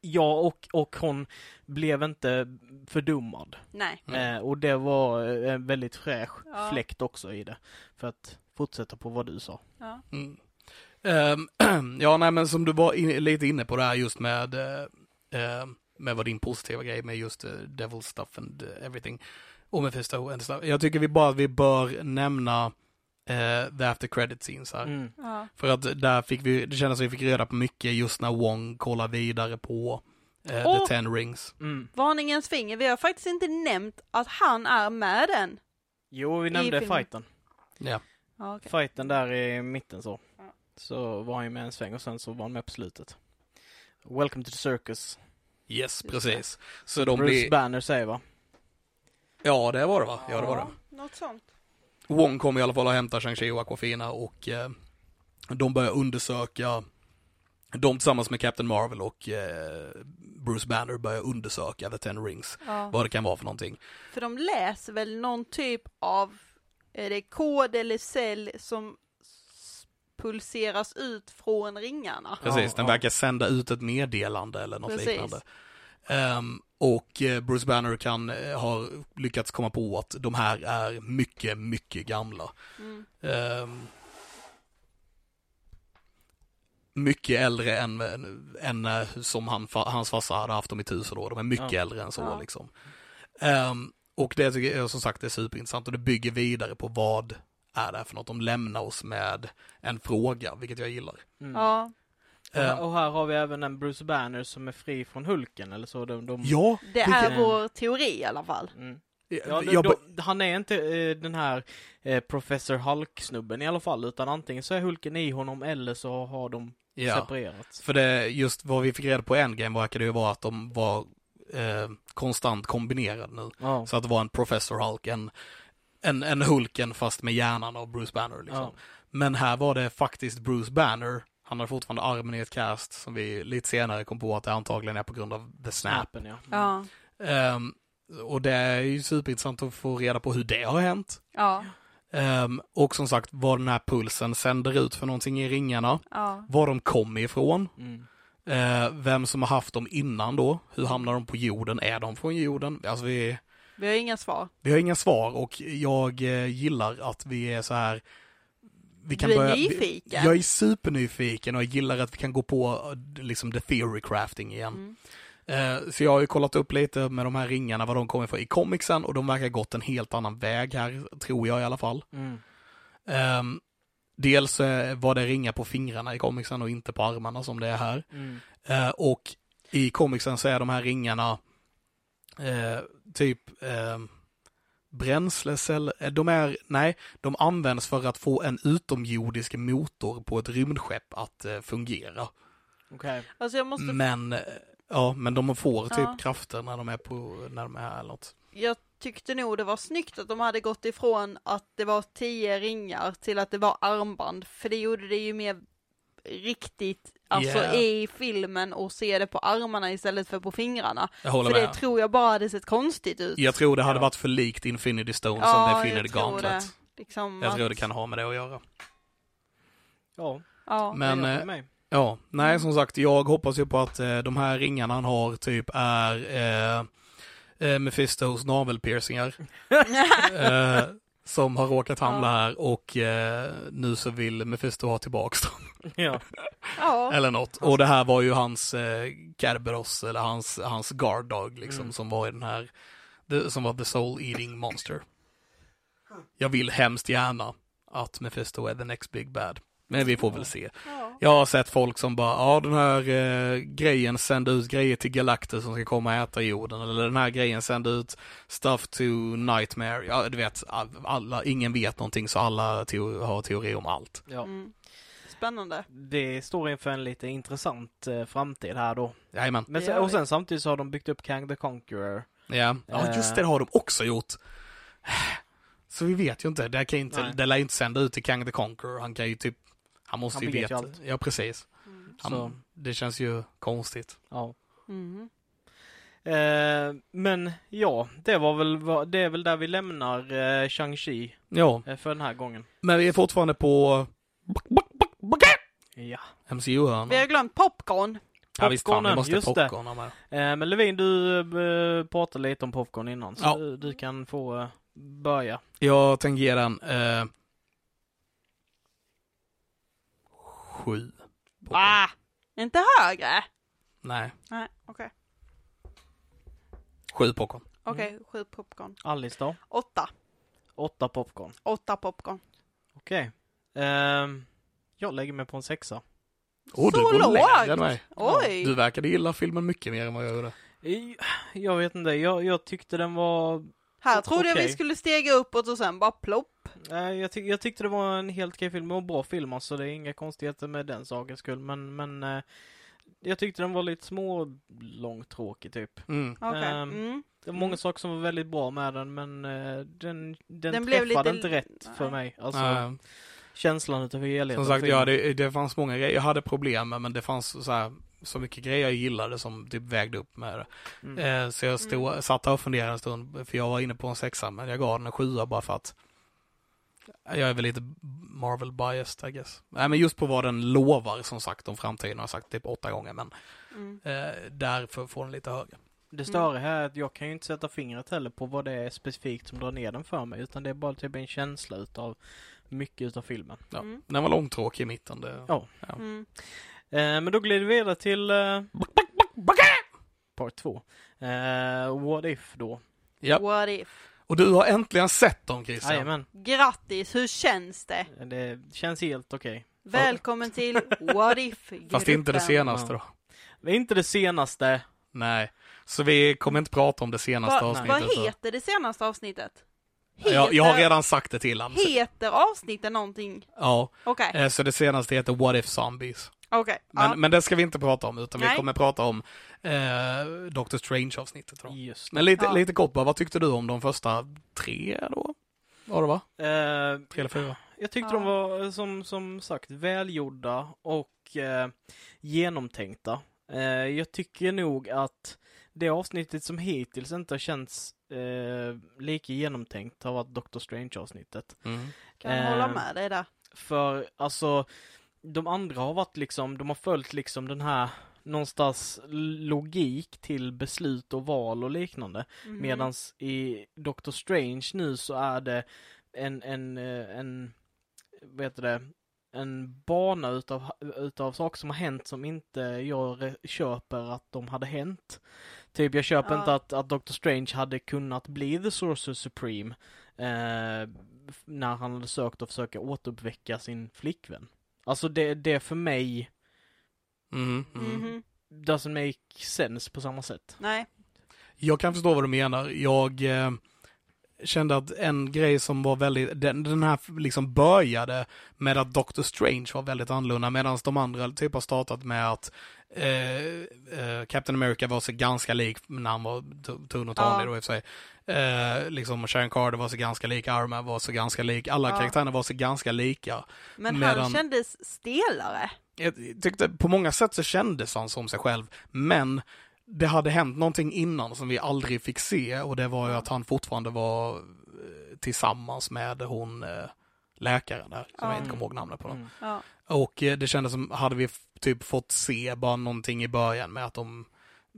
Ja, och, och hon blev inte fördummad. Nej. Mm. Eh, och det var en väldigt fräsch ja. fläkt också i det. För att fortsätta på vad du sa. Ja, mm. um, ja nej men som du var in, lite inne på det här just med uh, uh, med vad din positiva grej med just uh, Devil stuff and everything. Och Mephisto and stuff. Jag tycker vi bara vi bör nämna uh, the after credit scenes här. Mm. Ja. För att där fick vi, det kändes som vi fick reda på mycket just när Wong kollar vidare på uh, oh, The Ten Rings. Mm. Varningens finger, vi har faktiskt inte nämnt att han är med den. Jo, vi nämnde fighten. Ja. Ah, okay. Fighten där i mitten så. Så var han ju med en sväng och sen så var han med på slutet. Welcome to the circus. Yes, precis. Så de Bruce blir... Banner säger va? Ja, det var det va? Ja, det var det. Något sånt. Wong kommer i alla fall att hämta Shang-Chi och Aquafina och eh, de börjar undersöka, de tillsammans med Captain Marvel och eh, Bruce Banner börjar undersöka The Ten Rings, Ja. vad det kan vara för någonting. För de läser väl någon typ av, är det kod eller cell som pulseras ut från ringarna? Precis, den verkar sända ut ett meddelande eller något Precis. liknande. Ehm, och eh, Bruce Banner kan eh, ha lyckats komma på att de här är mycket, mycket gamla. Mm. Ehm, mycket äldre än, än eh, som han, hans farsa hade haft dem i tusen år. De är mycket Ja. äldre än så Ja. liksom. Ehm, och det tycker jag som sagt är superintressant och det bygger vidare på vad är det här för något. De lämnar oss med en fråga, vilket jag gillar. Mm. Ja, Och, här, Ehm, och här har vi även en Bruce Banner som är fri från Hulken eller så. De, de, ja, det är vår teori i alla fall. Mm. Ja, de, jag, de, han är inte eh, den här eh, Professor Hulk-snubben i alla fall, utan antingen så är Hulken i honom eller så har de ja. separerats. För det, just vad vi fick reda på i Endgame verkar det ju vara att de var eh, konstant kombinerade nu. Ja. Så att det var en Professor Hulk, en, en, en Hulken fast med hjärnan av Bruce Banner liksom. Ja. Men här var det faktiskt Bruce Banner, han har fortfarande armen i ett cast som vi lite senare kom på att det antagligen är på grund av The Snap. Snappen ja. Ja, Ehm, och det är ju superintressant att få reda på hur det har hänt. ja, Ehm, och som sagt vad den här pulsen sänder ut för någonting i ringarna, ja. var de kom ifrån, Mm. Eh, vem som har haft dem innan då? Hur hamnar de på jorden? Är de från jorden? Alltså vi, Vi har inga svar. vi har inga svar och jag eh, gillar att vi är så här. Vi kan Du är börja, nyfiken. Vi, jag är supernyfiken och jag gillar att vi kan gå på eh, liksom the theory crafting igen. Mm. Eh, så jag har ju kollat upp lite med de här ringarna, vad de kommer ifrån i comicsen och de verkar gått en helt annan väg här, tror jag i alla fall. Mm. Ehm, dels var det ringar på fingrarna i comicsen och inte på armarna som det är här. Mm. Eh, och i comicsen så är de här ringarna eh, typ eh, bränsleceller, de är, nej, de används för att få en utomjordisk motor på ett rymdskepp att eh, fungera. Okej. Alltså jag måste, Men, eh, ja, men de får typ Ja. krafter när de är på, när de är här eller något. jag tyckte nog det var snyggt att de hade gått ifrån att det var tio ringar till att det var armband, för det gjorde det ju mer riktigt, alltså Yeah. i filmen och se det på armarna istället för på fingrarna. Jag håller För med. det tror jag bara hade sett konstigt ut. Jag tror det hade Ja. varit för likt Infinity Stones Ja, som Infinity Gauntlet. det. Liksom Jag att- tror det kan ha med det att göra. Ja, Ja, Men, eh. Ja, nej som sagt, jag hoppas ju på att eh, de här ringarna han har typ är eh, eh, Mephistos navelpiercingar. eh, som har råkat hamna Ja. här och eh, nu så vill Mephisto ha tillbaks dem. Ja. ja. Eller något. Och det här var ju hans eh, Kerberos, eller hans, hans guard dog liksom, Mm. som var i den här, the, som var the soul eating monster. Jag vill hemskt gärna att Mephisto är the next big bad. Men vi får väl se. ja. Jag har sett folk som bara, ja den här eh, grejen sände ut grejer till Galactus som ska komma och äta jorden. Eller den här grejen sände ut stuff to Nightmare. Ja, du vet, all- alla, ingen vet någonting så alla teo- har teori om allt. ja. Mm. Spännande. Det står inför en lite intressant eh, framtid här då. Jajamän. Men sen, och sen samtidigt så har de byggt upp Kang the Conqueror. Ja, ja just det, det har de också gjort. Så vi vet ju inte, det, kan inte, Nej. det lär ju inte sända ut till Kang the Conqueror. Han kan ju typ, han måste Han ju vet ju veta. allt. Ja, precis. Mm. Han. Det känns ju konstigt. Ja. Mm. Eh, men ja, det var väl, det är väl där vi lämnar eh, Shang-Chi Ja, eh, för den här gången. men vi är fortfarande på Ja. MCU-hörnan. Vi har glömt popcorn. Ja visst fan, vi måste just det. popcorna med. Eh, men Levin, du eh, pratade lite om popcorn innan, så Ja. du, du kan få eh, börja. Jag tänker ge den sju. Ah, inte högre. Nej, Nej, okej. sju popcorn. Okej, sju popcorn. Alice då? Åtta. Åtta popcorn. Åtta popcorn. Okej. Ehm, jag lägger mig på en sexa. Oh, Så du går lågt? lägre än mig. Oj! Du verkade gilla filmen mycket mer än vad jag gjorde. Jag vet inte, jag, jag tyckte den var Här trodde jag okej. vi skulle stega uppåt och sen bara plopp. Nej, jag, tyck, jag tyckte det var en helt okej film, och en bra film alltså, det är inga konstigheter med den sakens skull, men, men eh, jag tyckte den var lite små långtråkig typ. Mm. Okej. Ehm, Mm. Det var många Mm. saker som var väldigt bra med den, men eh, den, den, Den blev träffade lite- inte rätt för mig. Alltså, Eh, känslan utav helheten. som sagt, ja, det, det fanns många grejer jag hade problem med, men det fanns så här, så mycket grejer jag gillade som typ vägde upp med det. Mm. Eh, så jag stod, Mm. satt där och funderade en stund, för jag var inne på en sexa, men jag gav den en sjua bara för att jag är väl lite Marvel biased, I guess. Nej, men just på vad den lovar, som sagt, om framtiden har jag sagt typ åtta gånger, men Mm. eh, därför får den lite högre. Det störiga här är att jag kan ju inte sätta fingret heller på vad det är specifikt som drar ner den för mig, utan det är bara typ en känsla utav mycket utav filmen. Ja. Mm. Den var långtråkig i mitten. Det, Ja. Mm. Eh, men då glider vi vidare till eh, part två. Eh, what if då? Ja. What if? Och du har äntligen sett dem Christian. Jajamän, Grattis, hur känns det? det känns helt okej. Välkommen till What if Fast inte det senaste då. Det är inte det senaste. Nej. Så vi kommer inte prata om det senaste Va, avsnittet. vad så. heter det senaste avsnittet? Jag, jag har redan sagt det till honom. Heter avsnittet någonting? Ja, Okej, eh, så det senaste heter What If Zombies. Okej. Men, ja. men det ska vi inte prata om, utan vi Nej. kommer prata om eh, Doctor Strange-avsnittet. Men lite, Ja. lite kort bara, vad tyckte du om de första tre då? Var det va? Eh, Tre eller fyra? Jag tyckte Ja. de var eh, som, som sagt välgjorda och eh, genomtänkta. Eh, jag tycker nog att det avsnittet som hittills inte har känts eh, lika genomtänkt har varit Doctor Strange-avsnittet. Mm. Kan jag hålla eh, med dig där. För alltså, de andra har varit liksom, de har följt liksom den här någonstans logik till beslut och val och liknande. Mhm. Medans i Doctor Strange nu så är det en, en, eh, en, vad heter det, en bana utav, utav saker som har hänt som inte jag köper att de hade hänt. Typ jag köper Ja. inte att, att Doctor Strange hade kunnat bli The Sorcerer Supreme eh, när han hade sökt och försöka återuppväcka sin flickvän. Alltså det, det för mig Mm, mm. Mhm. doesn't make sense på samma sätt. Nej. Jag kan förstå vad du menar. Jag eh, kände att en grej som var väldigt, den, den här liksom började med att Doctor Strange var väldigt annorlunda medan de andra typ har startat med att eh, eh, Captain America var sig ganska lik när han var tunn och tanig Ja. då i och för sig. Eh, liksom Sharon Carter var sig ganska lik, Man var sig ganska lik, alla Ja. karaktärerna var sig ganska lika. Men Medan- han kändes stelare. Jag tyckte på många sätt så kändes han som sig själv, men det hade hänt någonting innan som vi aldrig fick se och det var ju att han fortfarande var eh, tillsammans med hon eh, läkaren där, som Ja. jag inte kommer ihåg namnet på. Mm. Ja. Och det kändes som, hade vi typ fått se bara någonting i början med att de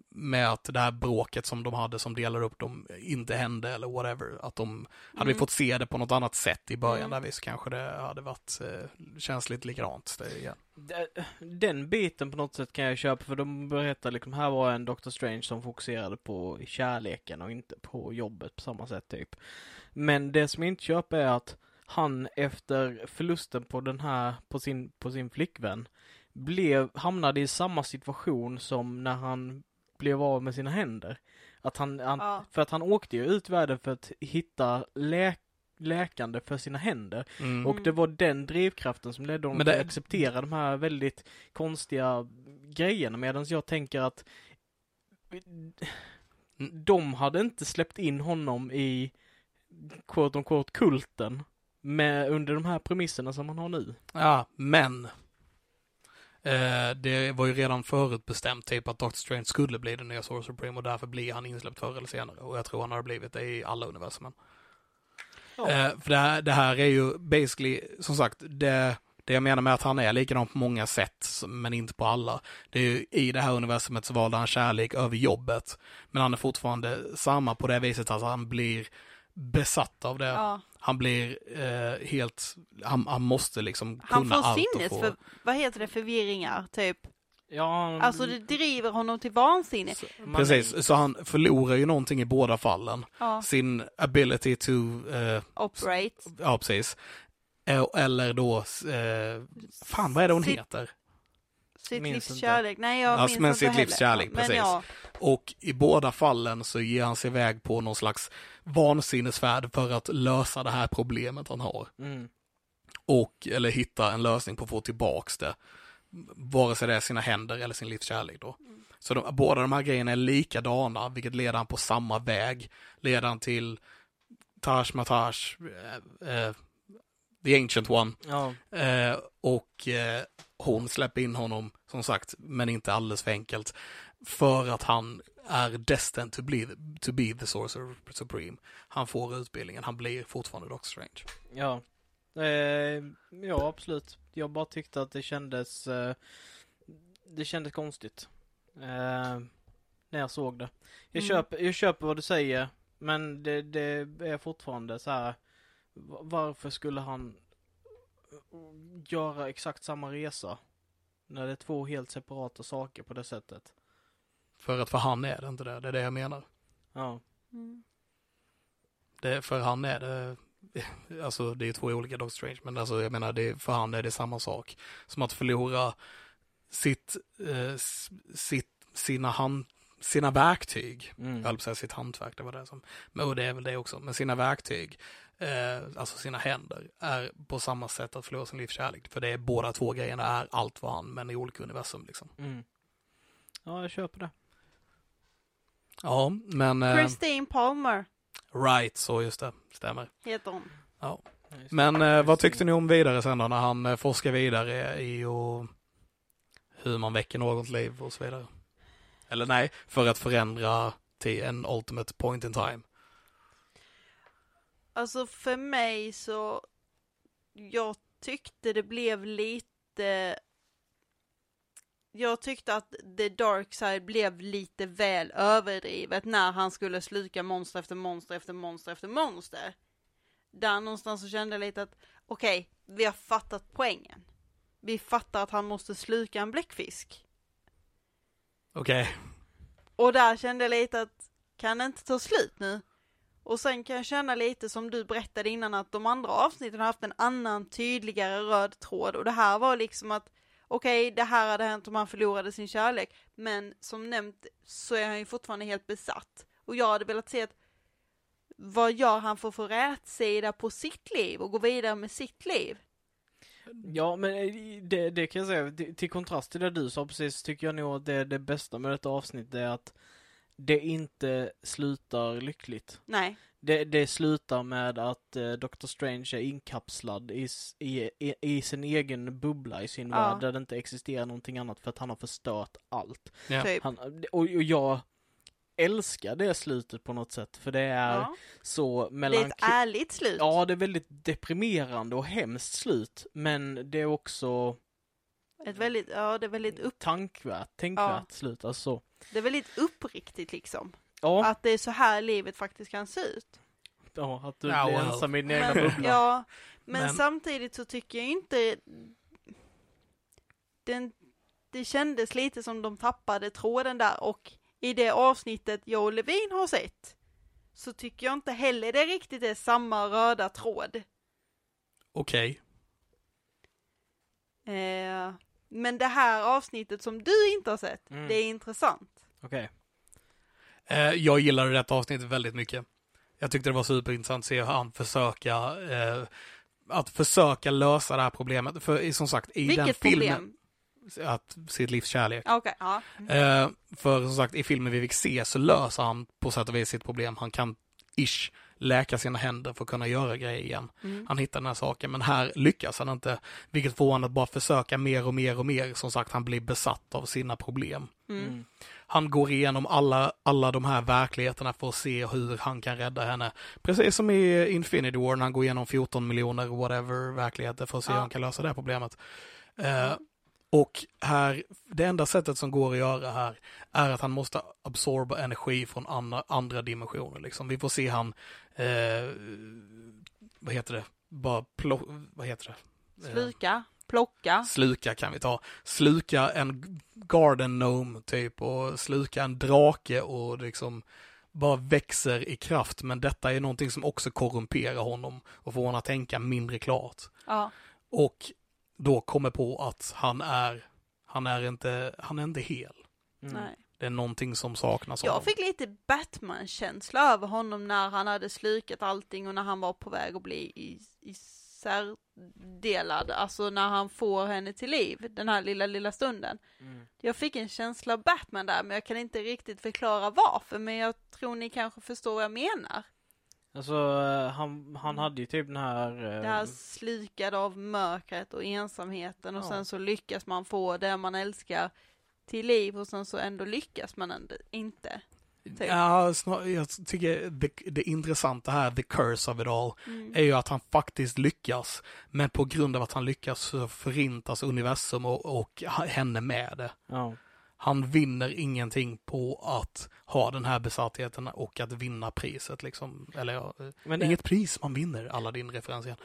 med att det här bråket som de hade som delade upp dem inte hände eller whatever. Att de, hade vi Mm. fått se det på något annat sätt i början Mm. där visst kanske det hade varit eh, känsligt likadant. Det, igen. Den biten på något sätt kan jag köpa för de berättar liksom, här var en Doctor Strange som fokuserade på kärleken och inte på jobbet på samma sätt typ. Men det som jag inte köper är att han efter förlusten på den här, på sin, på sin flickvän, blev, hamnade i samma situation som när han blev av med sina händer. Att han, han Ja. för att han åkte ju ut världen för att hitta lä läkande för sina händer. Mm. Och det var den drivkraften som ledde honom Men till det- att acceptera de här väldigt konstiga grejerna medan jag tänker att de hade inte släppt in honom i quote on quote kulten med, under de här premisserna som han har nu. Ja, men eh, det var ju redan förutbestämt typ att Doctor Strange skulle bli den nya Sorcerer Supreme och därför blir han insläppt förr eller senare. Och jag tror han har blivit det i alla universumen. Ja. Eh, för det här, det här är ju basically, som sagt, det, det jag menar med att han är likadan på många sätt, men inte på alla. Det är ju i det här universumet så valde han kärlek över jobbet. Men han är fortfarande samma på det viset att han blir besatt av det. Ja. Han blir eh, helt, han, han måste liksom Han kunna får allt och sinnes få... för, vad heter det, förvirringar typ. Ja, Alltså det driver honom till vansinne. så- Precis, så han förlorar ju någonting i båda fallen. Ja, Sin ability to, eh, operate. ja precis. Eh, Eller då, eh, fan vad är det hon Sitt- heter? Sitt Minns livs inte. kärlek. Nej, jag Ja, minns men inte sitt livs kärlek, precis. Ja, Och i båda fallen så ger han sig iväg på någon slags vansinnesfärd för att lösa det här problemet han har. Mm. Och, eller hitta en lösning på att få tillbaks det. Vare sig det är sina händer eller sin livskärlek då. Så de, båda de här grejerna är likadana, vilket leder han på samma väg. Leder han till Taj Matash, eh, eh, The Ancient One. Ja. Eh, och eh, hon släpper in honom, som sagt, men inte alldeles för enkelt. För att han är destined to be, to be the Sorcerer Supreme. Han får utbildningen, han blir fortfarande Doctor Strange. Ja. Eh, ja, absolut. Jag bara tyckte att det kändes eh, Det kändes konstigt. Eh, när jag såg det. Jag, Mm. köper, jag köper vad du säger. Men det, det är fortfarande så här. va- Varför skulle han göra exakt samma resa? När det är två helt separata saker på det sättet. För att för han är det inte det, det är det jag menar. Ja. mm. Det, för han är det, alltså det är två olika Doctor Strange, men alltså jag menar det, för han är det samma sak. Som att förlora sitt, eh, sitt, sina hand, sina verktyg. Mm. Jag höll på att säga sitt hantverk, det var det som, men och det är väl det också, men sina verktyg, eh, alltså sina händer, är på samma sätt att förlora sin livskärlek. För det är båda två grejerna är allt vad han, men i olika universum liksom. Mm. Ja, jag köper det. Ja, men, eh, Christine Palmer right, så just det, stämmer. heter hon. Ja. Men eh, vad tyckte ni om vidare sen då, när han eh, forskar vidare i och hur man väcker något liv och så vidare? Eller nej, för att förändra till en ultimate point in time. Alltså för mig så, jag tyckte det blev lite, jag tyckte att the dark side blev lite väl överdrivet när han skulle sluka monster efter monster efter monster efter monster. Där någonstans så kände jag lite att, okej, vi har fattat poängen. Vi fattar att han måste sluka en bläckfisk. Okej, Och där kände jag lite att, kan det inte ta slut nu? Och sen kan jag känna lite som du berättade innan att de andra avsnitten har haft en annan tydligare röd tråd och det här var liksom att okej, det här hade hänt om han förlorade sin kärlek, men som nämnt så är han ju fortfarande helt besatt. Och jag hade velat se att vad gör han för att få rätsida på sitt liv och gå vidare med sitt liv? Ja, men eh, det, det kan jag säga, till, till kontrast till det du sa precis, tycker jag nog att det, det bästa med detta avsnitt är att det inte slutar lyckligt. Nej, Det, det slutar med att eh, Doctor Strange är inkapslad i, i, i, i sin egen bubbla i sin Ja. värld där det inte existerar någonting annat för att han har förstört allt. ja. typ. Han, och, och jag älskar det slutet på något sätt för det är Ja. så Det är mellan... ett ärligt slut. Ja, det är väldigt deprimerande och hemskt slut men det är också Ett väldigt, ja, det är väldigt upp, tankvärt, tänkvärt slut alltså så. det är väldigt uppriktigt liksom. Ja, Att det är så här livet faktiskt kan se ut. ja, att du Ja, blir well. ensam i din egna bubbla. ja, men, Men- samtidigt så tycker jag inte den, det kändes lite som de tappade tråden där och i det avsnittet jag och Levin har sett så tycker jag inte heller det riktigt är samma röda tråd. Okej. Eh, men det här avsnittet som du inte har sett, Mm. det är intressant. Okej. Eh, jag gillade detta avsnitt väldigt mycket. Jag tyckte det var superintressant att se hur han försöka, eh, att försöka lösa det här problemet. För som sagt, i den Vilket filmen, problem? att sitt livs kärlek. Okej, ja. Eh, för som sagt, i filmen vi fick se så löser han på sätt och vis sitt problem. Han kan, ish, läka sina händer för att kunna göra grejer igen. Mm. Han hittar den här saken, men här lyckas han inte. Vilket får honom att bara försöka mer och mer och mer. Som sagt, han blir besatt av sina problem. Mm. Han går igenom alla, alla de här verkligheterna för att se hur han kan rädda henne. Precis som i Infinity War när han går igenom 14 miljoner whatever verkligheter för att se Ja. hur han kan lösa det här problemet. Eh, och här, det enda sättet som går att göra här är att han måste absorba energi från andra, andra dimensioner. Liksom. Vi får se han, eh, vad heter det, bara plo, vad heter det? Eh, Sluka, plocka. Sluka kan vi ta. Sluka en garden gnome typ och sluka en drake och liksom bara växer i kraft. Men detta är någonting som också korrumperar honom och får honom att tänka mindre klart. Ja. Och då kommer på att han är, Han är inte, han är inte hel. Mm. Nej. Det är någonting som saknas Jag honom. fick lite Batman-känsla över honom när han hade slukat allting och när han var på väg att bli i, isärdelad. Alltså när han får henne till liv, den här lilla, lilla stunden. Mm. Jag fick en känsla av Batman där, men jag kan inte riktigt förklara varför. Men jag tror ni kanske förstår vad jag menar. Alltså eh, han, han hade ju typ den här... eh, Det här slukade av mörkret och ensamheten och Ja. sen så lyckas man få det man älskar till liv och sen så ändå lyckas man inte. Typ. Ja, snar, jag tycker det, det intressanta här, the curse of it all, Mm. är ju att han faktiskt lyckas. Men på grund av att han lyckas så förintas universum och, och henne med det. Ja. Han vinner ingenting på att ha den här besattheten och att vinna priset liksom. Eller ja, Men, inget pris man vinner, alla din referens igen.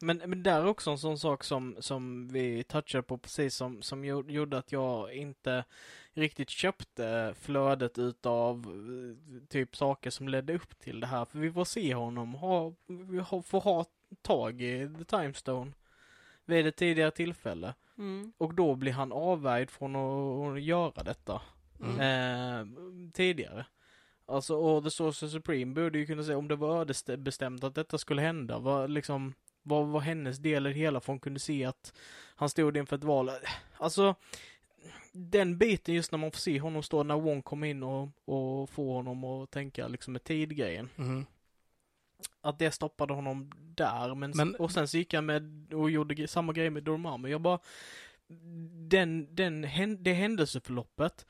men, men där är också en sån sak som, som vi touchade på precis som, som gjo- gjorde att jag inte riktigt köpte flödet utav eh, typ saker som ledde upp till det här. För vi får se honom ha, vi får ha tag i The Time Stone vid ett tidigare tillfälle. Mm. Och då blir han avvärjd från att, att göra detta. Mm. eh, tidigare. Alltså, och The Sorcerer Supreme borde ju kunna säga om det var ödesbestämt att detta skulle hända. Vad, liksom, vad var hennes del i det hela? För hon kunde se att han stod inför ett val. Alltså, den biten just när man får se honom stå när Wong kom in och, och få honom att tänka liksom med tidgrejen. Mhm. Att det stoppade honom där, men, Men- och sen så gick han med och gjorde samma grej med Dormammu. Jag bara, den, den, det händelseförloppet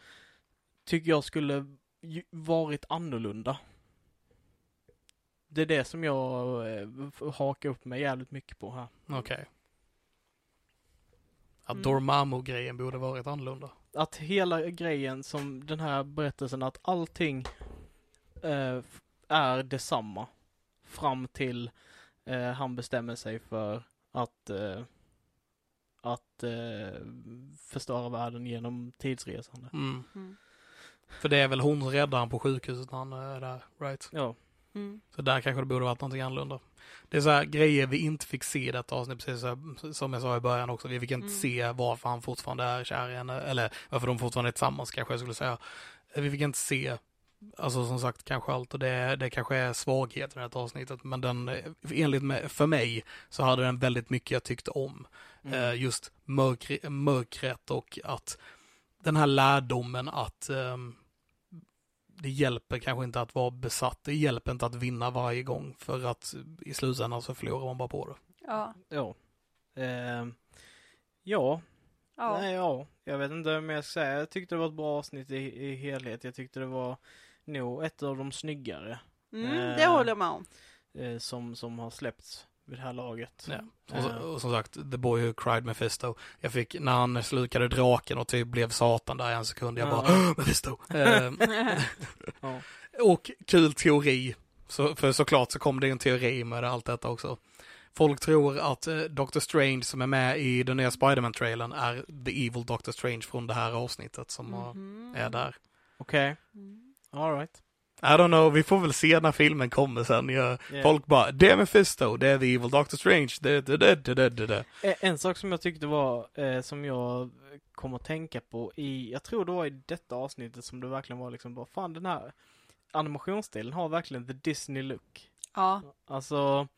tycker jag skulle varit annorlunda. Det är det som jag eh, hakar upp mig jävligt mycket på här. Okej. Att Mm. Dormammu-grejen borde varit annorlunda. Att hela grejen som den här berättelsen, att allting eh, är detsamma. Fram till eh, han bestämmer sig för att eh, att eh, förstöra världen genom tidsresande. Mm. Mm. För det är väl hon som räddar han på sjukhuset när han är där, right? Ja. Mm. Så där kanske det borde varit någonting annorlunda. Det är så här grejer vi inte fick se i detta avsnitt, precis här, som jag sa i början också. Vi fick inte Mm. se varför han fortfarande är kär i henne, eller varför de fortfarande är tillsammans kanske jag skulle säga. Vi fick inte se, alltså som sagt, kanske allt och det, det kanske är svagheten i det här avsnittet, men den, enligt med, för mig, så hade den väldigt mycket jag tyckte om. Mm. Eh, just mörkre, mörkret och att den här lärdomen att ehm, det hjälper kanske inte att vara besatt. Det hjälper inte att vinna varje gång för att i slutändan så förlorar man bara på det. Ja. Ja. Eh, ja. Ja. Nej, ja. Jag vet inte vad jag ska säga. Jag tyckte det var ett bra avsnitt i, i helhet. Jag tyckte det var nog ett av de snyggare Mm, det Eh. håller jag med om. eh, som, som har släppts vid det här laget. Ja. Och, Eh. och som sagt, The Boy Who Cried Mephisto. Jag fick, när han slukade draken och typ blev satan där i en sekund, jag Ja. bara "Åh, Mephisto! Eh, Ja. Och kul teori. Så, för såklart så kom det en teori med allt detta också. Folk tror att eh, Doctor Strange som är med i den nya Spiderman-trailern är the evil Doctor Strange från det här avsnittet som har- Mhm. är där. Okej. Mm. Alright. I don't know, vi får väl se när filmen kommer sen. Jag, Folk bara, det är Mephisto, det är the evil Doctor Strange, det, det, det, det, det, det. Eh, En sak som jag tyckte var, eh, som jag kom att tänka på i, jag tror det var i detta avsnittet som det verkligen var liksom bara, fan den här animationsstilen har verkligen the Disney look. Ja. Alltså,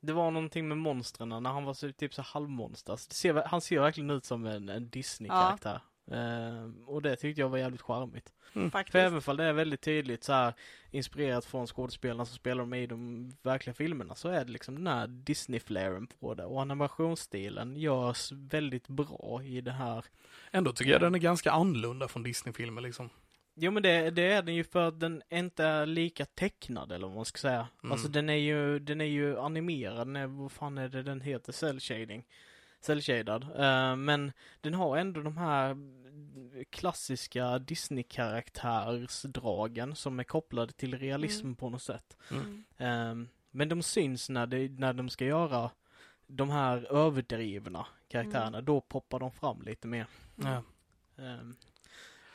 det var någonting med monstren när han var så, typ så halvmonster. Alltså, det ser, han ser verkligen ut som en, en Disney-karaktär. Eh, och det tyckte jag var jävligt charmigt. Faktiskt. För även om det är väldigt tydligt så här inspirerat från skådespelarna som spelar med i de verkliga filmerna så är det liksom den här Disney-flaren på det och animationsstilen görs väldigt bra i det här. Ändå tycker jag den är ganska annorlunda från Disney-filmer liksom. Jo men det, det är den ju för att den inte är lika tecknad eller vad man ska säga. Mm. Alltså den är ju, den är ju animerad, den är, vad fan är det den heter? Cell shading. Cell shaded. Eh, men den har ändå de här klassiska Disney-karaktärsdragen som är kopplade till realism Mm. på något sätt. Mm. Ehm, men de syns när, det, när de ska göra de här överdrivna karaktärerna. Då poppar de fram lite mer. Ja. Ehm,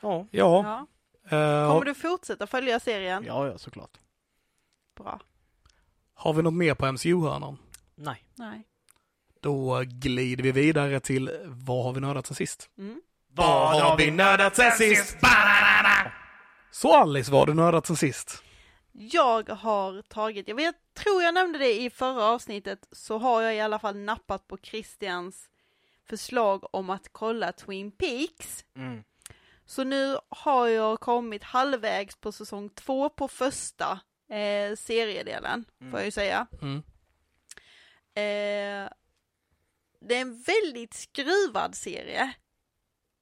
ja, Ja. Eh, Kommer du fortsätta följa serien? ja, ja såklart. Bra. har vi något mer på MCU-hörnan? Nej. Nej. Då glider vi vidare till vad har vi nördat sen sist? Mm. Vad har vi nördat sen sist? Så Alice, vad har du nördat sen sist? Jag har tagit, jag vet, tror jag nämnde det i förra avsnittet, så har jag i alla fall nappat på Christians förslag om att kolla Twin Peaks. Mm. Så nu har jag kommit halvvägs på säsong två på första eh, seriedelen, Mm. får jag ju säga. Mm. Eh, det är en väldigt skruvad serie.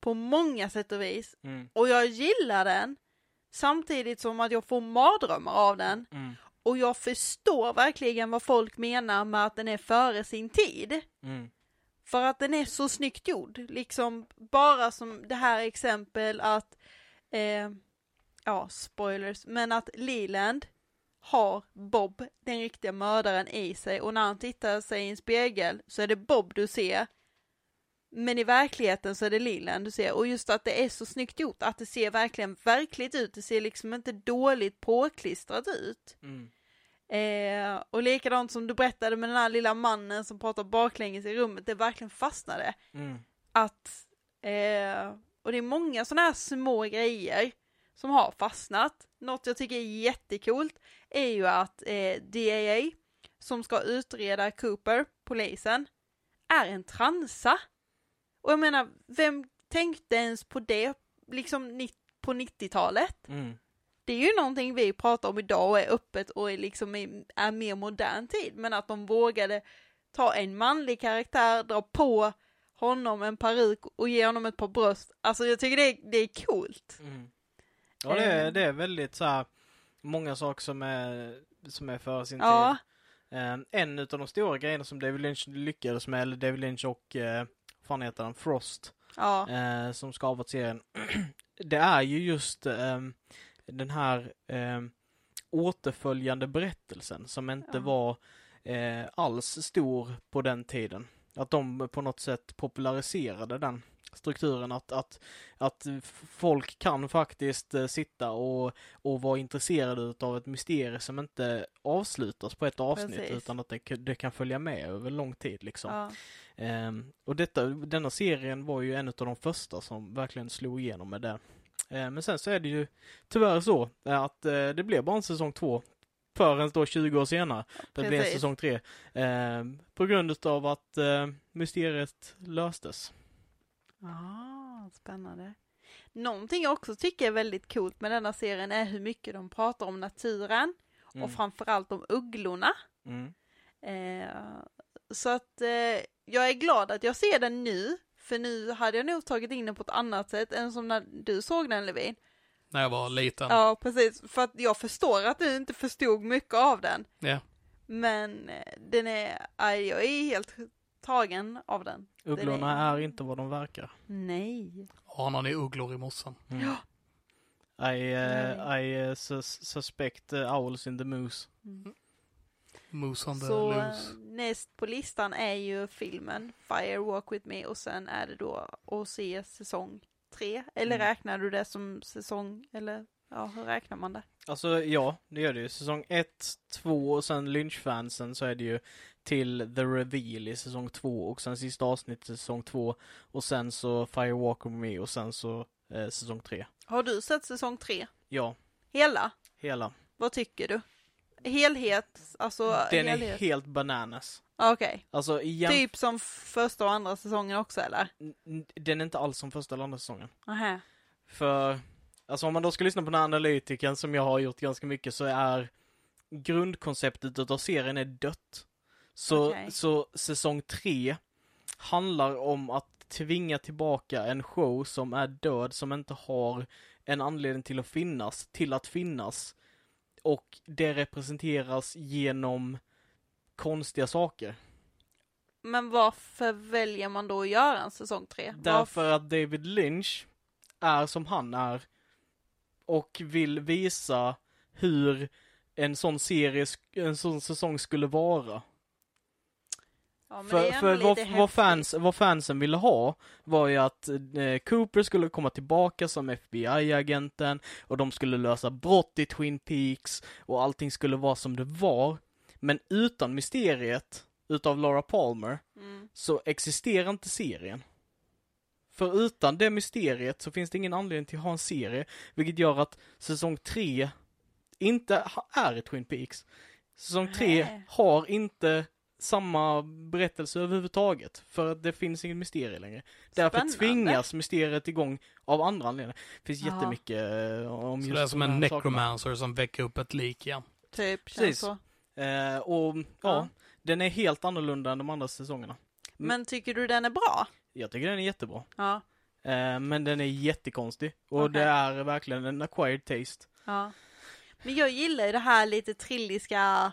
På många sätt och vis. Mm. Och jag gillar den. Samtidigt som att jag får mardrömmar av den. Mm. Och jag förstår verkligen vad folk menar med att den är före sin tid. Mm. För att den är så snyggt gjord. Liksom bara som det här exempel att, eh, ja spoilers, men att Leland har Bob, den riktiga mördaren, i sig och när han tittar sig i en spegel så är det Bob du ser. Men i verkligheten så är det Leland du ser och just att det är så snyggt gjort, att det ser verkligen verkligt ut, det ser liksom inte dåligt påklistrat ut. Mm. Eh, och likadant som du berättade med den här lilla mannen som pratar baklänges i rummet, det verkligen fastnade. Mm. Att, eh, och det är många sådana här små grejer som har fastnat. Något jag tycker är jättekult är ju att eh, DAA, som ska utreda Cooper, polisen, är en transa. Och jag menar, vem tänkte ens på det, liksom på 90-talet? Mm. det är ju någonting vi pratar om idag och är öppet och är liksom i, är mer modern tid. Men att de vågade ta en manlig karaktär, dra på honom en peruk och ge honom ett par bröst. Alltså jag tycker det är, det är coolt. Mm. Ja, det är, Eh. det är väldigt så här, många saker som är, som är för sin Ja, tid. Eh, en utav de stora grejerna som David Lynch lyckades med, eller David Lynch och, eh, fan heter han, Frost, ja, eh, som skapat serien. det är ju just ehm, den här ehm, återföljande berättelsen som inte Ja. var eh, alls stor på den tiden. Att de på något sätt populariserade den strukturen att, att, att folk kan faktiskt eh, sitta och, och vara intresserade utav ett mysterium som inte avslutas på ett avsnitt Precis. utan att det, det kan följa med över lång tid liksom. ja. Ehm, och detta, denna serien var ju en av de första som verkligen slog igenom med det. Ehm, men sen så är det ju tyvärr så eh, att eh, det blev bara en säsong två förrän då 20 år senare. Det blev Precis. säsong tre. Ehm, på grund utav att eh, mysteriet löstes. Ah, spännande. Någonting jag också tycker är väldigt coolt med denna serien är hur mycket de pratar om naturen Mm. och framförallt om ugglorna. Mm. Eh, så att eh, jag är glad att jag ser den nu, för nu hade jag nog tagit in den på ett annat sätt än som när du såg den Levin. När jag var liten. Ja, precis, för att jag förstår att du inte förstod mycket av den. Ja. Men eh, den är, jag är helt tagen av den. Ugglorna Den är- är inte vad de verkar. Nej. Anar ni ugglor i mossan? Mm. I, eh, Nej. I eh, sus suspect uh, owls in the moose. Moose on the Så loose. näst på listan är ju filmen Fire Walk With Me och sen är det då att se säsong tre. Eller Mm. räknar du det som säsong, eller ja, hur räknar man det? Alltså ja, det gör det ju. Säsong 1, 2 och sen Lynch-fansen så är det ju till The Reveal i säsong 2 och sen sista avsnittet i säsong 2 och sen så Firewalk with Me och sen så eh, säsong 3. Har du sett säsong tre? Ja, Hela? hela. Vad tycker du? Helhet, alltså Den är helhet? helt bananas. Okej, Alltså igen, typ som första och andra säsongen också eller? den är inte alls som första eller andra säsongen. Nähä. För, alltså om man då ska lyssna på den här analytikern som jag har gjort ganska mycket så är grundkonceptet utav serien är dött. Så, Okej. så säsong tre handlar om att tvinga tillbaka en show som är död, som inte har en anledning till att finnas, till att finnas. Och det representeras genom konstiga saker. Men varför väljer man då att göra en säsong tre? Varför? Därför att David Lynch är som han är och vill visa hur en sån serie, en sån säsong skulle vara. Ja, För, för vad, vad, fans, vad fansen ville ha var ju att eh, Cooper skulle komma tillbaka som FBI-agenten och de skulle lösa brott i Twin Peaks och allting skulle vara som det var. Men utan mysteriet utav Laura Palmer Mm. så existerar inte serien. För utan det mysteriet så finns det ingen anledning till att ha en serie, vilket gör att säsong tre inte ha- är ett Twin Peaks. Säsong tre Nej. har inte samma berättelse överhuvudtaget, för att det finns inget mysterie längre. Därför Spännande. tvingas mysteriet igång av andra anledningar. Det finns Jaha. jättemycket eh, om Så just det är som de en här sakerna. necromancer som väcker upp ett lik igen. Typ, känns Precis. så. Eh, och ja, Ja. den är helt annorlunda än de andra säsongerna. Men tycker du den är bra? Jag tycker den är jättebra. Ja. Eh, men den är jättekonstig. Och Okej. det är verkligen en acquired taste. Ja. Men jag gillar ju det här lite trilliska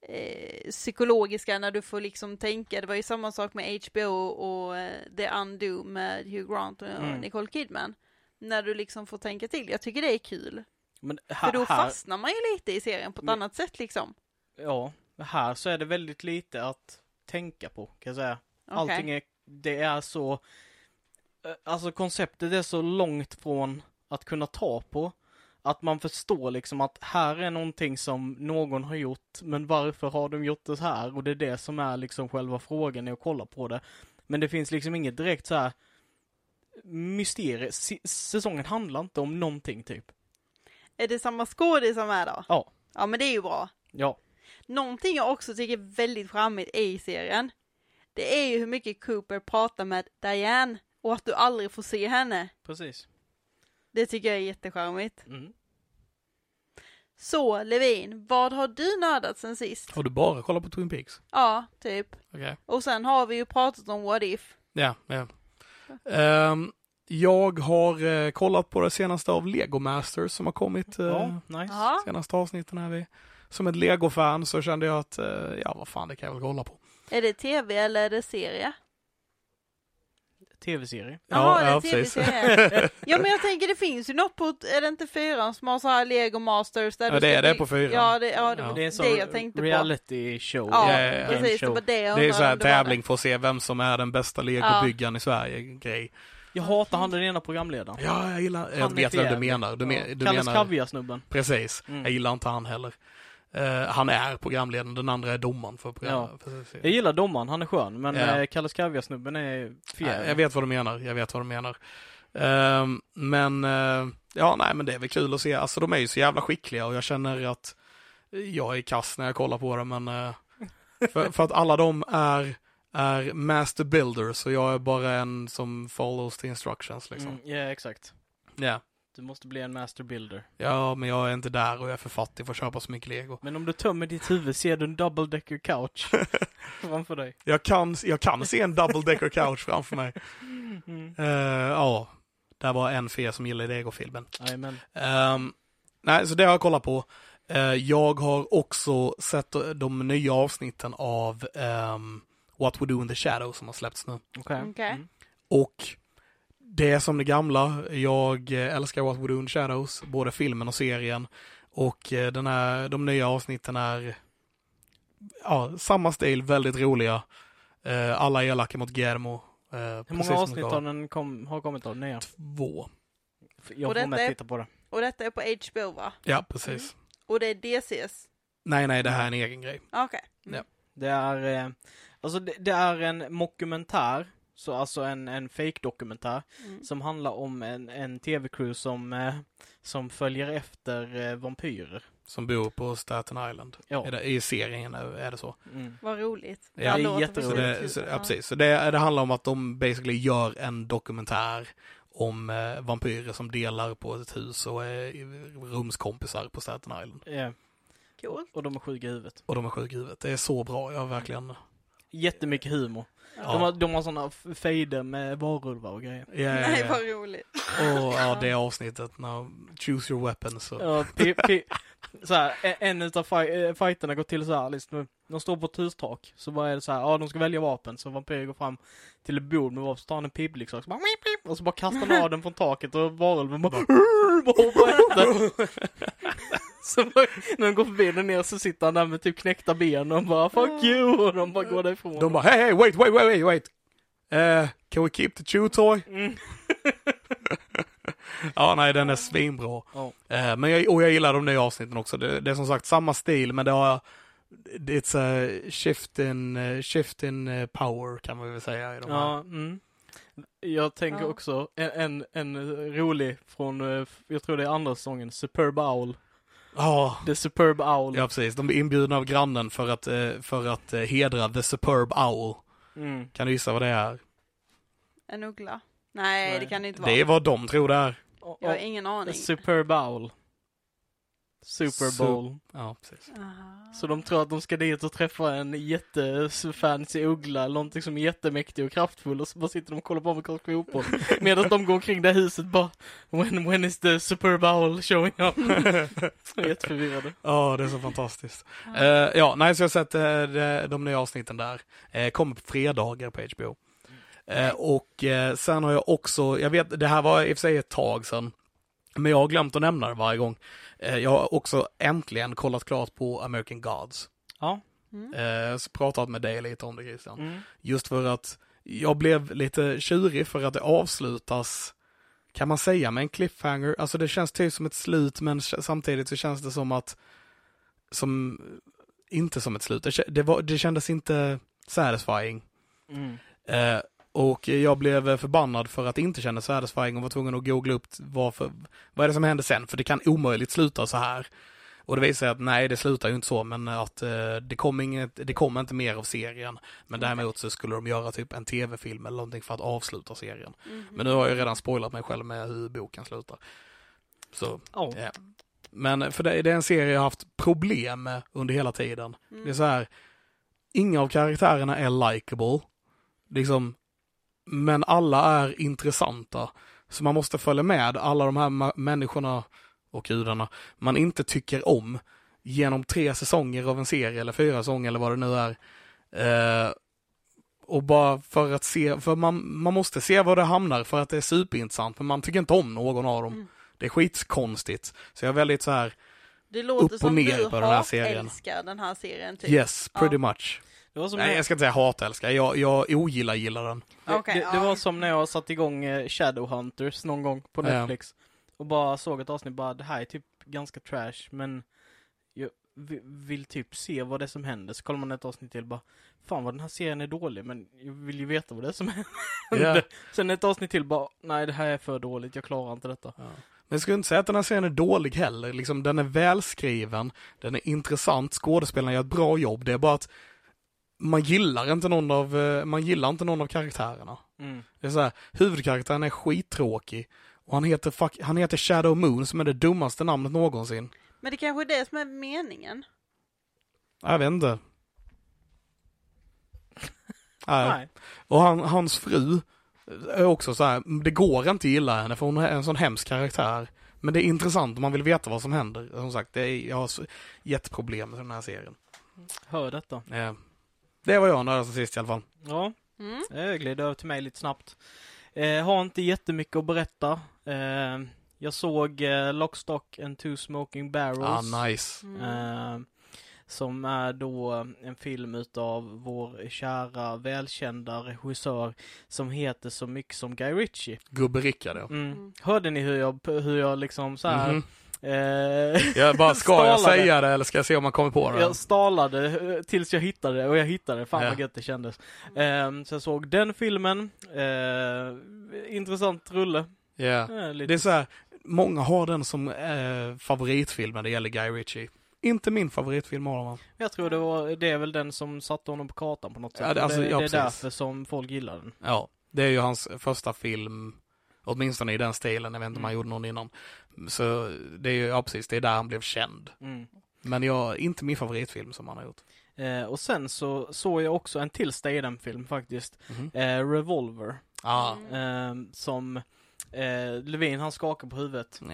eh, psykologiska när du får liksom tänka. Det var ju samma sak med HBO och eh, The Undo med Hugh Grant och Mm. Nicole Kidman. När du liksom får tänka till. Jag tycker det är kul. Men För här, då här, fastnar man ju lite i serien på ett Men- annat sätt liksom. ja, här så är det väldigt lite att tänka på, kan jag säga. Okej. Allting är, det är så, eh, alltså konceptet är så långt från att kunna ta på. Att man förstår liksom att här är någonting som någon har gjort, men varför har de gjort det så här? Och det är det som är liksom själva frågan när jag kollar på det. Men det finns liksom inget direkt så här mysterie. Säsongen handlar inte om någonting typ. Är det samma skådis som är då? Ja. Ja men det är ju bra. Ja. Någonting jag också tycker är väldigt charmigt i serien. Det är ju hur mycket Cooper pratar med Diane och att du aldrig får se henne. Precis. Det tycker jag är jättecharmigt. Mm. Så Levin, vad har du nördat sen sist? Har du bara kollat på Twin Peaks? Ja, typ. Okej. Och sen har vi ju pratat om What If. Ja, ja. Ehm, jag har eh, kollat på det senaste av Lego Masters som har kommit. eh, Ja, nice. Senaste avsnitten här. Vi. Som ett Lego-fan så kände jag att, eh, ja vad fan det kan jag väl kolla på. är det tv eller är det serie? Tv-serie. Jaha, det är en tv-serie. Ja men jag tänker det finns ju något på, är det inte fyran som har så här Lego Masters? Där Ja, det är det på fyran. Ja, det, ja, det Ja. Det är det jag tänkte på. reality show. Ja, Ja, ja, ja. precis. Det show. det jag Det är så här det tävling för att se vem som är den bästa Lego-byggaren i Sverige grej. Jag hatar han den ena programledaren. Ja, jag gillar, jag Han är vet vem du menar. Du, men, Ja. du Kalles menar, Kaviar-snubben. precis. Mm. Jag gillar inte han heller. Eh, han är programledaren, den andra är domaren för programmet. Ja. Jag gillar domaren, han är skön, men Ja. ja. Kalles Kaviar-snubben är fjärr. jag vet vad du menar, jag vet vad du menar. Ehm, men, eh, ja nej men det är väl kul att se, alltså de är ju så jävla skickliga och jag känner att jag är kass när jag kollar på det men eh, för, för att alla de är, är master builders och jag är bara en som follows the instructions liksom. Mm, ja, exakt. Ja. Du måste bli en master builder. ja, men jag är inte där och jag är för fattig för att köpa så mycket lego. Men om du tömmer ditt huvud ser du en double decker couch framför dig. Jag kan, jag kan se en double decker couch framför mig. Mm. Eh, ja, där var en för er som gillar Lego-filmen. Jajamän. Ehm, nej, så det har jag kollat på. Eh, jag har också sett de nya avsnitten av ehm, What We Do In The Shadows som har släppts nu. Okej. Okej. Mm. Och det är som det gamla. Jag eh, älskar What We Do In Shadows, både filmen och serien. Och eh, den här, de nya avsnitten är ja, samma stil, väldigt roliga. Eh, alla är elaka mot Guillermo. Eh, Hur många avsnitt har den kom, har kommit av nya? Två. Jag får med är- titta på det. Och detta är på HBO va? Ja, precis. Och det är DCs? Nej, nej, det här är en egen grej. Okej. Ja. Det är, alltså det, det är en mockumentär, så alltså en, en fake-dokumentär, Mm. som handlar om en, en tv-crew som, eh, som följer efter eh, vampyrer. Som bor på Staten Island. Ja. Är det, I serien är, är det så. Mm. Vad roligt. Ja, det är jätteroligt. Så det, så, ja, precis. Så det, det handlar om att de basically gör en dokumentär om eh, vampyrer som delar på ett hus och är rumskompisar på Staten Island. Ja, Coolt. och de är sjuka i huvudet. Och de är sjuka i huvudet. Det är så bra. Jag har verkligen... Jättemycket humor. Ja. De har, de har sådana fejder med varulvar och grejer. Ja, ja, Nej ja. vad roligt. Och ja, det avsnittet när Choose your weapons. Så. Ja, pi, pi, så här, en- en utav fi, eh, fighterna går till så här, liksom, de står på ett hustak, så bara är det så här, ja de ska välja vapen, så vampyren går pram till ett bord med vapen, så tar han en pipliksak, så bara, och så bara kastar han av den från taket och varulven bara, bara hoppar efter. Så bara, när de går förbi den ner så sitter han där med typ knäckta ben och bara 'fuck you' och de bara går därifrån. De bara, hey, hey, wait, wait, wait, wait. Uh, can we keep the chew toy? Mm. Ja, nej, den är svinbra. Eh, men jag, och jag gillar de nya avsnitten också. Det, det är som sagt samma stil, men det har It's a shift in, shift in power kan man väl säga i de här. Ja, mm. Jag tänker Ja. också en, en, en rolig från, eh, jag tror det är andra säsongen, Superb Owl. Ja, The Superb Owl. ja precis. De blir inbjudna av grannen för att, eh, för att eh, hedra The Superb Owl. Mm. Kan du gissa vad det är? En uggla? Nej, Nej. det kan det inte vara. Det är vad de tror det är. Jag har ingen aning. Superb Owl. Super Su- Bowl. Ja, precis. Ah. Så de tror att de ska dit och träffa en jättefancy uggla någonting som är jättemäktig och kraftfull och så bara sitter de och kollar på amerikansk fotboll. Medan de går omkring det huset bara When, when is the Superb Owl showing up? Jätteförvirrade. Ja, det är så fantastiskt. Ja. Eh, ja, nej, så jag har sett eh, de, de nya avsnitten där. Uh, kommer på fredagar på HBO. Och sen har jag också, jag vet, det här var i och för sig ett tag sedan, men jag har glömt att nämna det varje gång. Eh, jag har också äntligen kollat klart på American Gods. Ja. Mm. Eh, så pratat med dig lite om det Christian. Mm. Just för att jag blev lite tjurig för att det avslutas, kan man säga, med en cliffhanger. Alltså det känns typ som ett slut men samtidigt så känns det som att, som, inte som ett slut. Det, var, det kändes inte satisfying. Mm. Eh, och jag blev förbannad för att det inte kändes satisfying och var tvungen att googla upp vad, för, vad är det som händer sen, för det kan omöjligt sluta så här. Och det visar sig att nej, det slutar ju inte så, men att eh, det kommer inget, det kommer inte mer av serien. Men däremot så skulle de göra typ en tv-film eller någonting för att avsluta serien. Mhm. Men nu har jag redan spoilat mig själv med hur boken slutar. Så, Ja. ja. Men för det, det är en serie jag har haft problem med under hela tiden. Mm. Det är så här, inga av karaktärerna är likable. Liksom, men alla är intressanta. Så man måste följa med alla de här människorna och gudarna man inte tycker om genom tre säsonger av en serie eller fyra säsonger eller vad det nu är. Eh, och bara för att se, för man, man måste se var det hamnar för att det är superintressant, men man tycker inte om någon av dem. Mm. Det är skitkonstigt. Så jag är väldigt så här, Det låter upp och som ner du på den här serien. älskar den här serien typ. yes, pretty Ja. much. Det var som Nej, när, jag ska inte säga hatälskar, jag, jag ogillar gillar den. det, Okej, det, det ja. var som när jag satte igång eh, Shadowhunters någon gång på Ja. Netflix. Och bara såg ett avsnitt bara, det här är typ ganska trash men jag vi- vill typ se vad det är som händer. Så kollar man ett avsnitt till bara, fan vad den här serien är dålig men jag vill ju veta vad det är som händer. Ja. Sen ett avsnitt till bara, nej det här är för dåligt, jag klarar inte detta. Men jag skulle inte säga att den här serien är dålig heller. Liksom, den är välskriven, den är intressant, skådespelarna gör ett bra jobb. Det är bara att man gillar inte någon av, eh, man gillar inte någon av karaktärerna. Mm. Det är så här, huvudkaraktären är skittråkig. Och han heter, fuck, han heter Shadow Moon som är det dummaste namnet någonsin. Men det kanske är det som är meningen. Jag vet inte. Nej. Nej. Och han, hans fru är också så här, det går inte att gilla henne för hon är en sån hemsk karaktär. Men det är intressant om man vill veta vad som händer. Som sagt, det är, jag har jätteproblem med den här serien. Hör detta. Eh, det var jag nördade som sist i alla fall. Ja, Mm. jag glider över till mig lite snabbt. Eh, har inte jättemycket att berätta. Eh, jag såg eh, Lockstock and Two Smoking Barrels. Ah, nice. Mm. Eh, som är då en film utav vår kära välkända regissör som heter så mycket som Guy Ritchie. Gubbe Rickard ja. Mm. Mm. Hörde ni hur jag, hur jag liksom så här, Mhm. eh, Jag bara, ska jag säga det eller ska jag se om man kommer på det? Jag stalade eh, tills jag hittade det och jag hittade det. Fan Ja. vad gött det kändes. Ehm, så jag såg den filmen. Eh, intressant rulle. Ja. Eh, lite. Det är så här, många har den som eh, favoritfilm när det gäller Guy Ritchie. Inte min favoritfilm av honom. Jag tror det var, det är väl den som satte honom på kartan på något sätt. Ja, det- alltså, det, ja, det är därför som folk gillar den. Ja, det är ju hans första film, åtminstone i den stilen, jag vet inte om han Mm. gjorde någon innan. Så det är ju, ja precis, det är där han blev känd. Mm. Men jag, inte min favoritfilm som han har gjort. Eh, och sen så såg jag också en till Statham-film faktiskt. Mhm. Eh, Revolver. Ah. Mm. Eh, som eh, Levin han skakar på huvudet. Ja,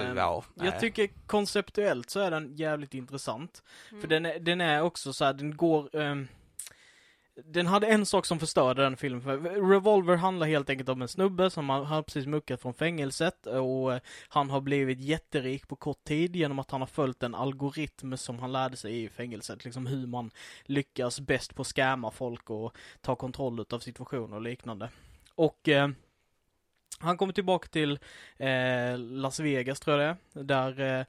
Ehm, ja. Jag tycker konceptuellt så är den jävligt intressant. Mm. För den är, den är också så här, den går... ehm, den hade en sak som förstörde den filmen. För Revolver handlar helt enkelt om en snubbe som har, har precis muckat från fängelset och eh, han har blivit jätterik på kort tid genom att han har följt en algoritm som han lärde sig i fängelset. Liksom hur man lyckas bäst på att scamma folk och ta kontroll av situationer och liknande. Och eh, han kommer tillbaka till eh, Las Vegas tror jag det är, där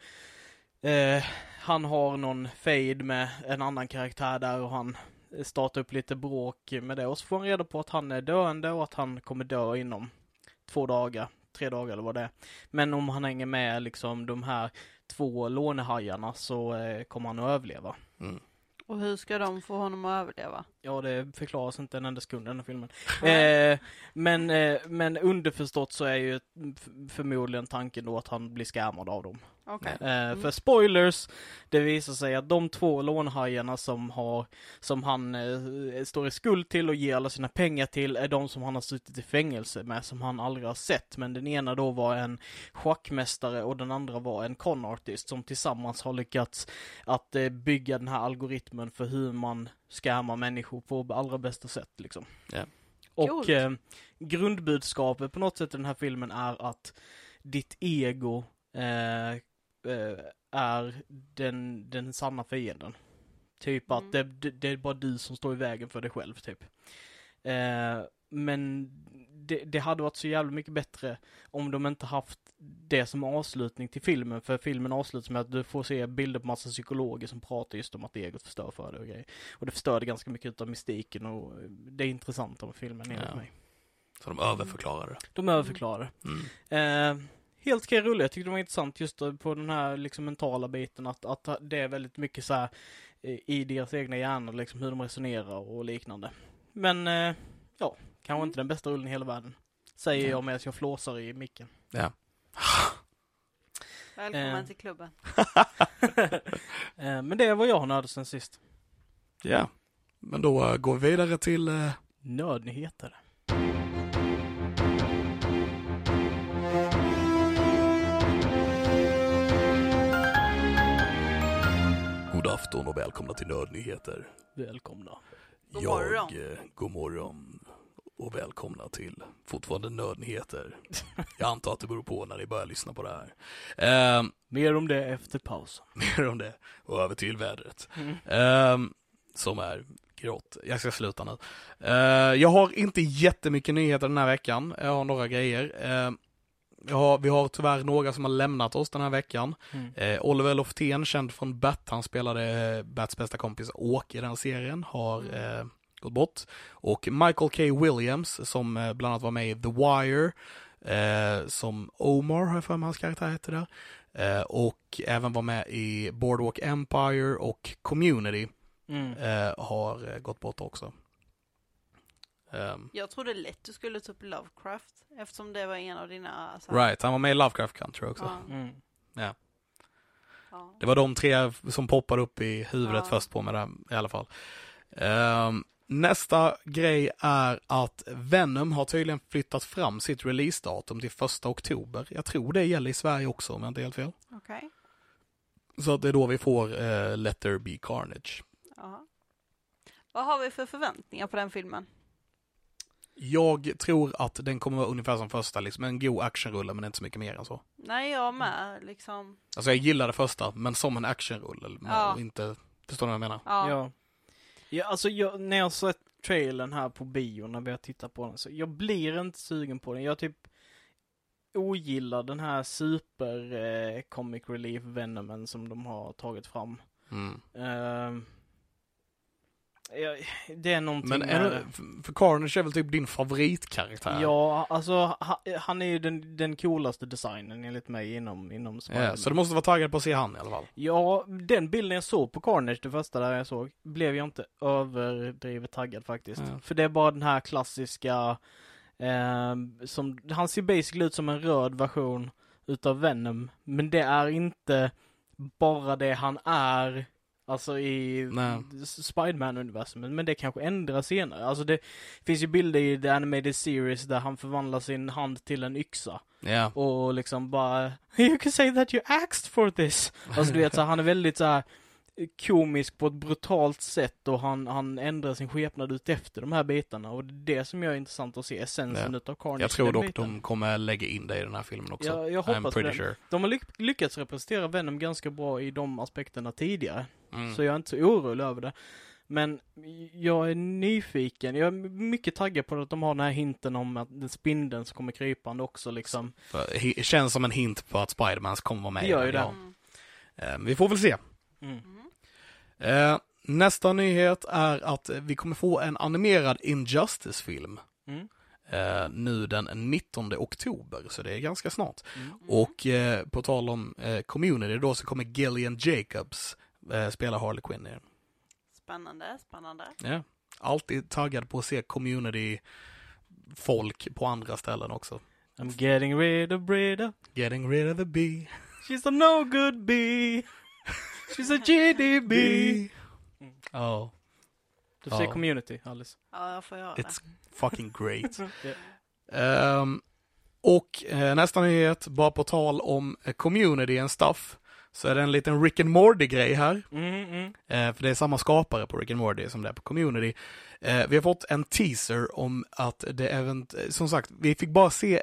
eh, eh, han har någon fade med en annan karaktär där och han starta upp lite bråk med det och så får han reda på att han är döende och att han kommer dö inom två dagar, tre dagar eller vad det är. Men om han hänger med liksom de här två lånehajarna så eh, kommer han att överleva. Mm. Och hur ska de få honom att överleva? Ja, det förklaras inte en enda sekund i den här filmen. Eh, men, eh, men underförstått så är ju förmodligen tanken då att han blir scammad av dem. Okej. Eh, För spoilers, det visar sig att de två lånhajarna som har, som han eh, står i skuld till och ger alla sina pengar till är de som han har suttit i fängelse med, som han aldrig har sett. Men den ena då var en schackmästare och den andra var en con-artist som tillsammans har lyckats att eh, bygga den här algoritmen för hur man scammar människor på allra bästa sätt liksom. Ja. Och eh, grundbudskapet på något sätt i den här filmen är att ditt ego eh, är den, den sanna fienden. Typ att Mm. det, det, det är bara du som står i vägen för dig själv, typ. Eh, men det, det hade varit så jävla mycket bättre om de inte haft det som avslutning till filmen, för filmen avslutas med att du får se bilder på massa psykologer som pratar just om att egot förstör för dig och grejer. Och det förstörde ganska mycket av mystiken och det är intressant med filmen enligt Ja. mig. Så de överförklarar det. De överförklarar. Mm. Eh, helt okej rulle. Jag tyckte det var intressant just på den här liksom mentala biten att, att det är väldigt mycket så här eh, i deras egna hjärnor liksom hur de resonerar och liknande. Men eh, ja, kanske inte den bästa rullen i hela världen. Säger Ja. jag medan jag flåsar i micken. Ja. Välkommen Eh. till klubben. men det var jag nörd sen sist. Ja. Men då går vi vidare till eh, afton och välkomna till Nördnyheter. Välkomna. God jag, morgon. eh, god morgon och välkomna till fortfarande Nördnyheter. Jag antar att det beror på när ni börjar lyssna på det här. Eh, Mer om det efter pausen. mer om det och över till vädret. Mm. Ehm, som är grått. Jag ska sluta nu. Eh, jag har inte jättemycket nyheter den här veckan. Jag har några grejer. Har, vi har tyvärr några som har lämnat oss den här veckan. Mm. Eh, Oliver Loftén, känd från Bat, han spelade eh, Bats bästa kompis Åk i den serien, har eh, gått bort. Och Michael K. Williams, som eh, bland annat var med i The Wire, eh, som Omar, har jag för mig hans karaktär heter där. Eh, och även var med i Boardwalk Empire och Community, Mm. har gått bort också. Ehm, Jag trodde lätt du skulle ta upp Lovecraft eftersom det var en av dina... Så right, han var med i Lovecraft Country också. Ja, Mm. ja. Det var de tre som poppade upp i huvudet Ja. först på mig där, i alla fall. Ehm, nästa grej är att Venom har tydligen flyttat fram sitt releasedatum till första oktober. Jag tror det gäller i Sverige också om jag inte är helt fel. Okej. Så det är då vi får uh, Let There Be Carnage. Ja. Vad har vi för förväntningar på den filmen? Jag tror att den kommer vara ungefär som första, liksom en god actionrulle men inte så mycket mer än så. Nej, jag med liksom. Alltså jag gillar det första, men som en actionrulle. Ja. och Inte, förstår ni vad jag menar? Ja. Ja. Ja, alltså jag, när jag sett trailern här på bio, när vi har tittat på den, så jag blir inte sugen på den. Jag typ ogillar den här super eh, comic relief venomen som de har tagit fram. Mm. Ja, det är någonting Men är det. för- Carnage är väl typ din favoritkaraktär? Ja, alltså ha, han är ju den, den coolaste designen enligt mig inom, inom Spider-Man. Ja, så du måste vara taggad på att se han i alla fall. Ja, den bilden jag såg på Carnage, det första där jag såg, blev jag inte överdrivet taggad faktiskt. Ja. För det är bara den här klassiska, eh, som, han ser basically ut som en röd version utav Venom, men det är inte bara det han är, alltså i. Spiderman-universumet, men det kanske ändras senare. Alltså det finns ju bilder i The Animated Series där han förvandlar sin hand till en yxa. Ja. Och liksom bara You can say that you asked for this. Alltså du vet så han är väldigt så här komisk på ett brutalt sätt och han, han ändrar sin skepnad ut efter de här bitarna och det är det som gör intressant att se essensen utav Carnage. Jag tror dock biten. de kommer lägga in det i den här filmen också. Ja, jag hoppas det. sure. De har lyck- lyckats representera Venom ganska bra i de aspekterna tidigare. Mm. Så jag är inte så orolig över det. Men jag är nyfiken, jag är mycket taggad på att de har den här hinten om att den spindeln som kommer krypande också liksom. För, känns som en hint på att Spiderman kommer vara med Det gör ju det. ja. Mm. Eh, men vi får väl se. Mm. Eh, nästa nyhet är att vi kommer få en animerad Injustice-film. Mm. Eh, nu den 19 oktober, så det är ganska snart. Mm. Och eh, på tal om eh, community då så kommer Gillian Jacobs eh, spela Harley Quinn i den. Spännande, spännande. Ja. Alltid taggad på att se community folk på andra ställen också. I'm getting rid of Breda. Getting rid of the bee. She's a no good bee. She's a GDB. Mm. Ja, Du ser Ja. community, Alice. Ja, jag får göra it's fucking great. Ehm, och eh, nästa nyhet, bara på tal om eh, community and stuff, så är det en liten Rick and Morty-grej här. Mm, mm. Eh, för det är samma skapare på Rick and Morty som det är på Community. Eh, vi har fått en teaser om att det även, som sagt, vi fick bara se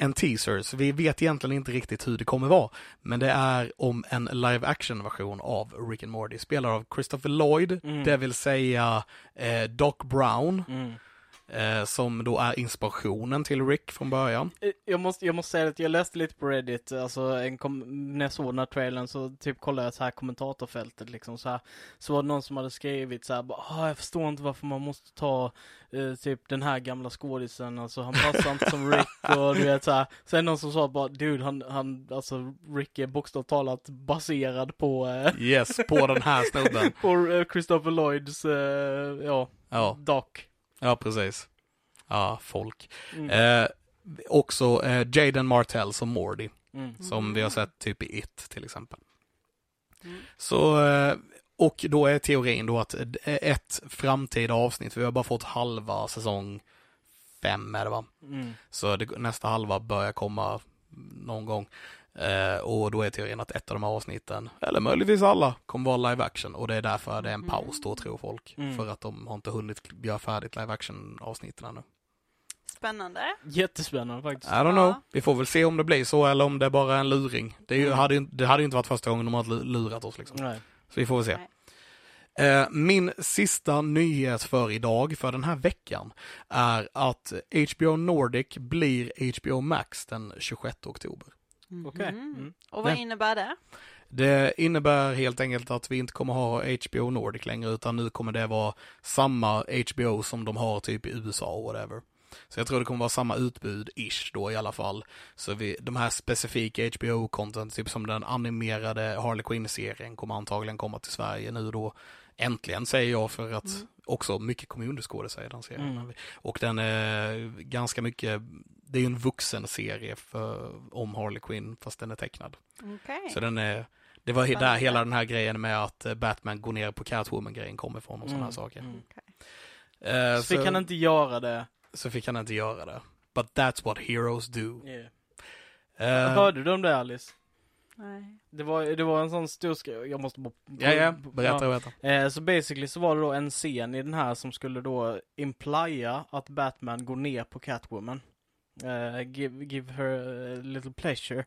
en teaser, så vi vet egentligen inte riktigt hur det kommer vara. Men det är om en live action version av Rick and Morty, spelad av Christopher Lloyd, Mm. det vill säga eh, Doc Brown, Mm. Eh, som då är inspirationen till Rick från början. Eh, Jag måste, jag måste säga att jag läste lite på Reddit, alltså en kom, när jag såg den här trailern så typ kollade jag så här kommentatorfältet liksom så här. Så var det någon som hade skrivit så här, bara, ah, jag förstår inte varför man måste ta eh, typ den här gamla skådisen, alltså han passar inte som Rick och du vet så här. Sen någon som sa bara, dude han, han, alltså Rick är bokstavligt talat baserad på, eh, Yes, på den här snubben. på eh, Christopher Lloyds, eh, ja, Ja, Doc. Ja precis. Ja, folk. Mm. Eh, också eh, Jaden Martell som Mordy, Mm. som vi har sett typ i It till exempel. Mm. Så, eh, och då är teorin då att ett framtida avsnitt, vi har bara fått halva säsong fem är det va? Mm. Så det, nästa halva börjar komma någon gång. Eh, och då är teorin att ett av de här avsnitten, eller möjligtvis alla, kommer vara live action. Och det är därför det är en paus då tror folk. Mm. För att de har inte hunnit göra färdigt live action avsnitten ännu. Spännande. Jättespännande faktiskt. I don't Ja. know. Vi får väl se om det blir så eller om det bara är en luring. Det, är ju, Mm. hade, ju, det hade ju inte varit första gången de lu- lurat oss liksom. Nej. Så vi får väl se. Nej. Eh, min sista nyhet för idag, för den här veckan, är att HBO Nordic blir HBO Max den 26 oktober. Okej. Mhm. Mm. Och vad Ja. innebär det? Det innebär helt enkelt att vi inte kommer ha HBO Nordic längre, utan nu kommer det vara samma HBO som de har typ i USA och whatever. Så jag tror det kommer vara samma utbud-ish då i alla fall. Så vi, de här specifika HBO-content, typ som den animerade Harley Quinn-serien, kommer antagligen komma till Sverige nu då. Äntligen säger jag för att Mm. också mycket kommunskådespelare i den serien. Mm. Och den är ganska mycket, det är ju en vuxen serie för, om Harley Quinn, fast den är tecknad. Okej. Så den är, det var där hela den här grejen med att eh, Batman går ner på Catwoman-grejen kommer ifrån och sådana här saker. Mm. Eh, Så fick han inte göra det. så fick han inte göra det. But that's what heroes do. Yeah. Eh, Hörde du om det Alice? Nej. Det var, det var en sån stor jag måste bara... ja, ja, berätta, berätta. Eh, så basically så var det då en scen i den här som skulle då implya att Batman går ner på Catwoman. Eh, give, give her a little pleasure.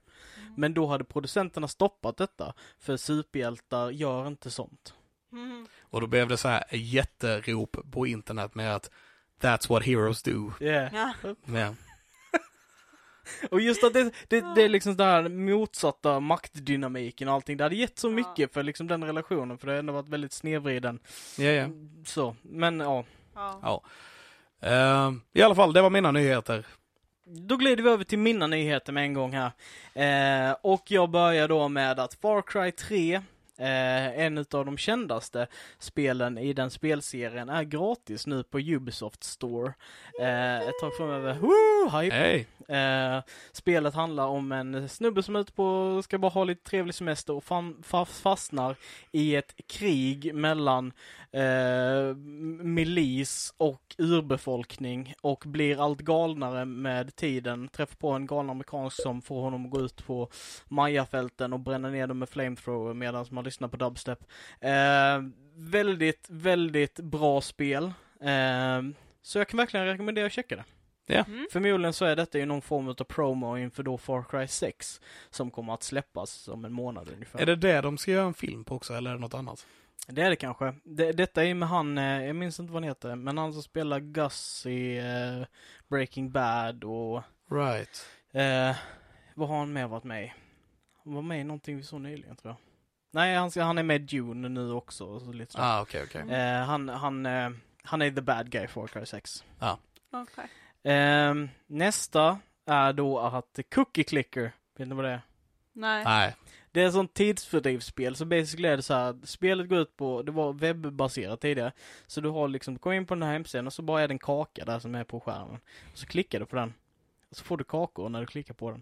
Men då hade producenterna stoppat detta. För superhjältar gör inte sånt. Mm. Och då blev det så här jätterop på internet med att That's what heroes do. Yeah. Ja. Ja. Och just att det, det, det är liksom den här motsatta maktdynamiken och allting. Det hade gett så Ja. mycket för liksom den relationen. För det har ändå varit väldigt snedvriden. Ja, ja. Så, men ja. Ja. ja. Eh, I alla fall, det var mina nyheter. Då glider vi över till mina nyheter med en gång här. Eh, och jag börjar då med att Far Cry 3, eh, en utav de kändaste spelen i den spelserien, är gratis nu på Ubisoft Store. Eh, ett tag framöver. Woo! Hype! Hej! Eh, spelet handlar om en snubbe som är ute på, ska bara ha lite trevlig semester och fan, fa, fastnar i ett krig mellan eh, milis och urbefolkning och blir allt galnare med tiden. Träffar på en galen amerikansk som får honom att gå ut på Majafälten och bränna ner dem med flamethrower medan man lyssnar på dubstep. Eh, väldigt, väldigt bra spel. Eh, så jag kan verkligen rekommendera att checka det. Mm. Förmodligen så är detta ju någon form av promo inför då Far Cry 6 som kommer att släppas om en månad ungefär. Är det det de ska göra en film på också, eller är det något annat? Det är det kanske. Det, detta är med han, eh, jag minns inte vad han heter, men han som spelar Gus i eh, Breaking Bad och Right. eh, vad har han mer varit med i? Han var med i någonting vi såg nyligen tror jag. Nej, han, han är med i Dune nu också. Så lite så. Ah, okej, okej. Eh, han, han, eh, han är the bad guy för Far Cry 6. Okej. Ehm, nästa är då att Cookie Clicker, vet ni vad det är? Nej. Nej. Det är ett sånt tidsfördrivsspel, så basically är det så här, spelet går ut på, det var webbaserat tidigare, så du har liksom, kommer in på den här hemsidan och så bara är det en kaka där som är på skärmen. Och så klickar du på den. Och så får du kakor när du klickar på den.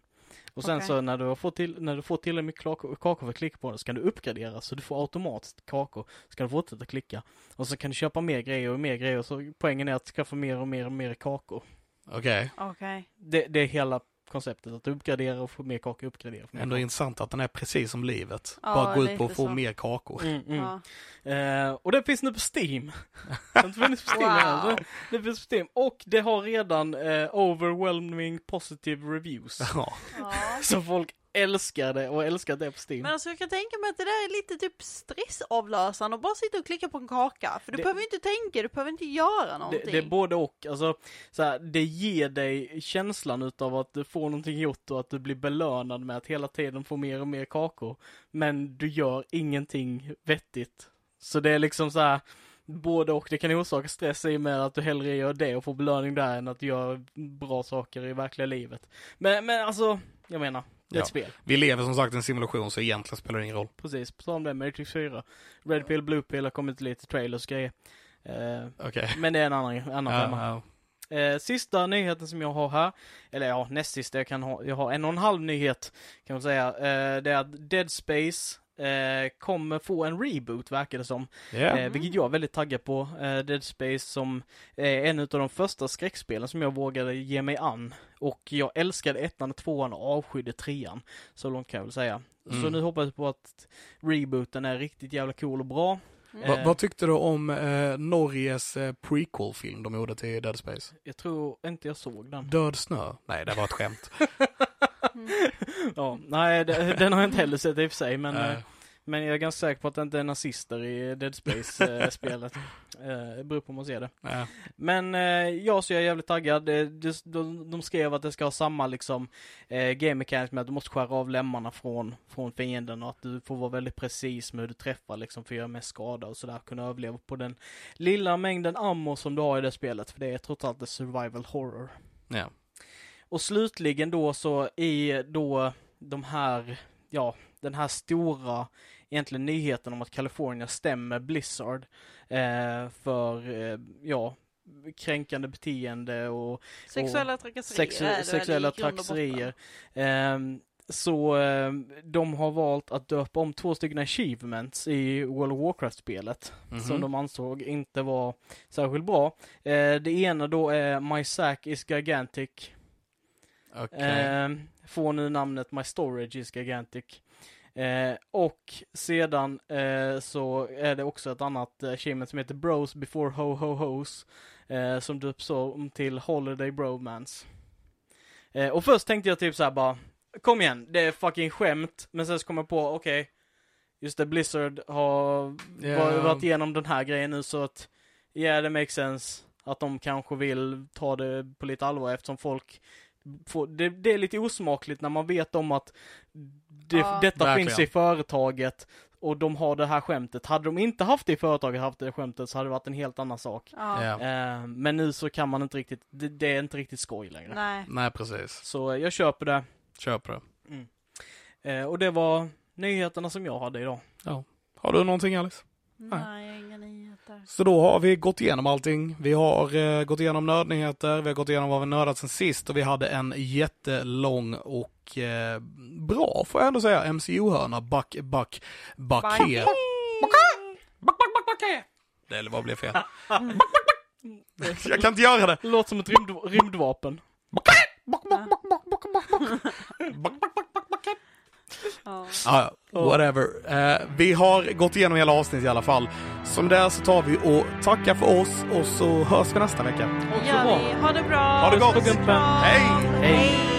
Och sen Okej. så när du har fått till, när du får tillräckligt mycket kakor, kakor för att klicka på den så kan du uppgradera så du får automatiskt kakor. Så kan du fortsätta klicka. Och så kan du köpa mer grejer och mer grejer och så poängen är att skaffa mer och mer och mer kakor. Okej. Okej. Det, det är hela konceptet, att uppgradera och få mer kakor, uppgradera. Mer Ändå kakor. intressant att den är precis som livet. Ja, Bara gå ut på att få så. mer kakor. Mm, mm. Ja. Eh, och det finns nu på Steam. funnits på Steam Wow. Det- Det finns på Steam. Och det har redan eh, overwhelming positive reviews. Ja. Ja. Så folk älskar det och älskar det på Steam. Men alltså jag kan tänka mig att det där är lite typ stressavlösande och bara sitta och klicka på en kaka. För du Det- behöver inte tänka, du behöver inte göra det, någonting. det är både och. Alltså, så här, det ger dig känslan utav att du får någonting gjort och att du blir belönad med att hela tiden få mer och mer kakor. Men du gör ingenting vettigt. Så det är liksom så här. Både och, det kan orsaka stress i och med att du hellre gör det och får belöning där än att göra bra saker i verkliga livet. Men, men alltså, jag menar, det är ett Ja. spel. Vi lever som sagt i en simulation så egentligen spelar det ingen roll. Precis, på tal om det, Matrix 4. Red Pill, Blue Pill har kommit lite trailers och grejer. Eh, Okej. men det är en annan, annan femma. Ja, ja. Eh, sista nyheten som jag har här, eller ja, näst sista jag kan ha, jag har en och en halv nyhet kan man säga. Eh, det är att Dead Space eh, kommer få en reboot verkar det som. Ja. Eh, vilket jag är väldigt taggad på. Eh, Dead Space som är en av de första skräckspelen som jag vågade ge mig an. Och jag älskade ettan och tvåan och avskydde trean. Så långt kan jag väl säga. Så Mm. nu hoppas jag på att rebooten är riktigt jävla cool och bra. Mm. Va, eh, vad tyckte du om eh, Norges eh, prequel-film de gjorde till Dead Space? Jag tror inte jag såg den. Död snö? Nej, det var ett skämt. Ja, nej, det, den har jag inte heller sett i och för sig, men, Eh, eh, men jag är ganska säker på att det inte är nazister i Dead Space-spelet. eh, det beror på om man ser det. ja. Men eh, jag så är jag jävligt taggad. De, de skrev att det ska ha samma liksom eh, game mechanics med att du måste skära av lemmarna från, från fienden och att du får vara väldigt precis med hur du träffar liksom för att göra mest skada och sådär. Kunna överleva på den lilla mängden ammo som du har i det spelet. För det är trots allt survival horror. ja. Och slutligen då så i då de här, ja, den här stora egentligen nyheten om att California stämmer Blizzard eh, för, eh, ja, kränkande beteende och Sexuella trakasserier sexu- är sexuella och trakasserier. Ehm, så ehm, de har valt att döpa om två stycken achievements i World of Warcraft-spelet Mhm. som de ansåg inte var särskilt bra. Eh, det ena då är My Sack is Gigantic Okej. Eh, får nu namnet My Storage is Gigantic. Eh, och sedan eh, så är det också ett annat eh, achievement som heter Bros before Ho Ho Hos. Eh, som döps om till Holiday Bromance. Eh, och först tänkte jag typ såhär bara, kom igen, det är fucking skämt. Men sen så kom jag på, okej, just det, Blizzard har var- varit igenom den här grejen nu så att, ja yeah, det makes sense. Att de kanske vill ta det på lite allvar eftersom folk det, det är lite osmakligt när man vet om att det, Ja. detta Verkligen. finns i företaget och de har det här skämtet. Hade de inte haft det i företaget, haft det skämtet, så hade det varit en helt annan sak. Ja. Ja. Eh, men nu så kan man inte riktigt, det, det är inte riktigt skoj längre. Nej. Nej, precis. Så eh, jag köper det. Köp det. Eh, och det var nyheterna som jag hade idag. Har du någonting Alice? Nej, inga nyheter. Så då har vi gått igenom allting. Vi har eh, gått igenom nördnyheter, vi har gått igenom vad vi nördat sen sist och vi hade en jättelång och eh, bra, får jag ändå säga, MCU-hörna. Back, back. Det eller vad blev fel? jag kan inte göra det. Låter som ett rymd, rymdvapen. Ja. Ja, ja, whatever. Eh, vi har gått igenom hela avsnittet i alla fall. Som där så tar vi och tackar för oss och så hörs vi nästa vecka. Bra. vi. Ha det bra. Ha det gott. Hej. Hej.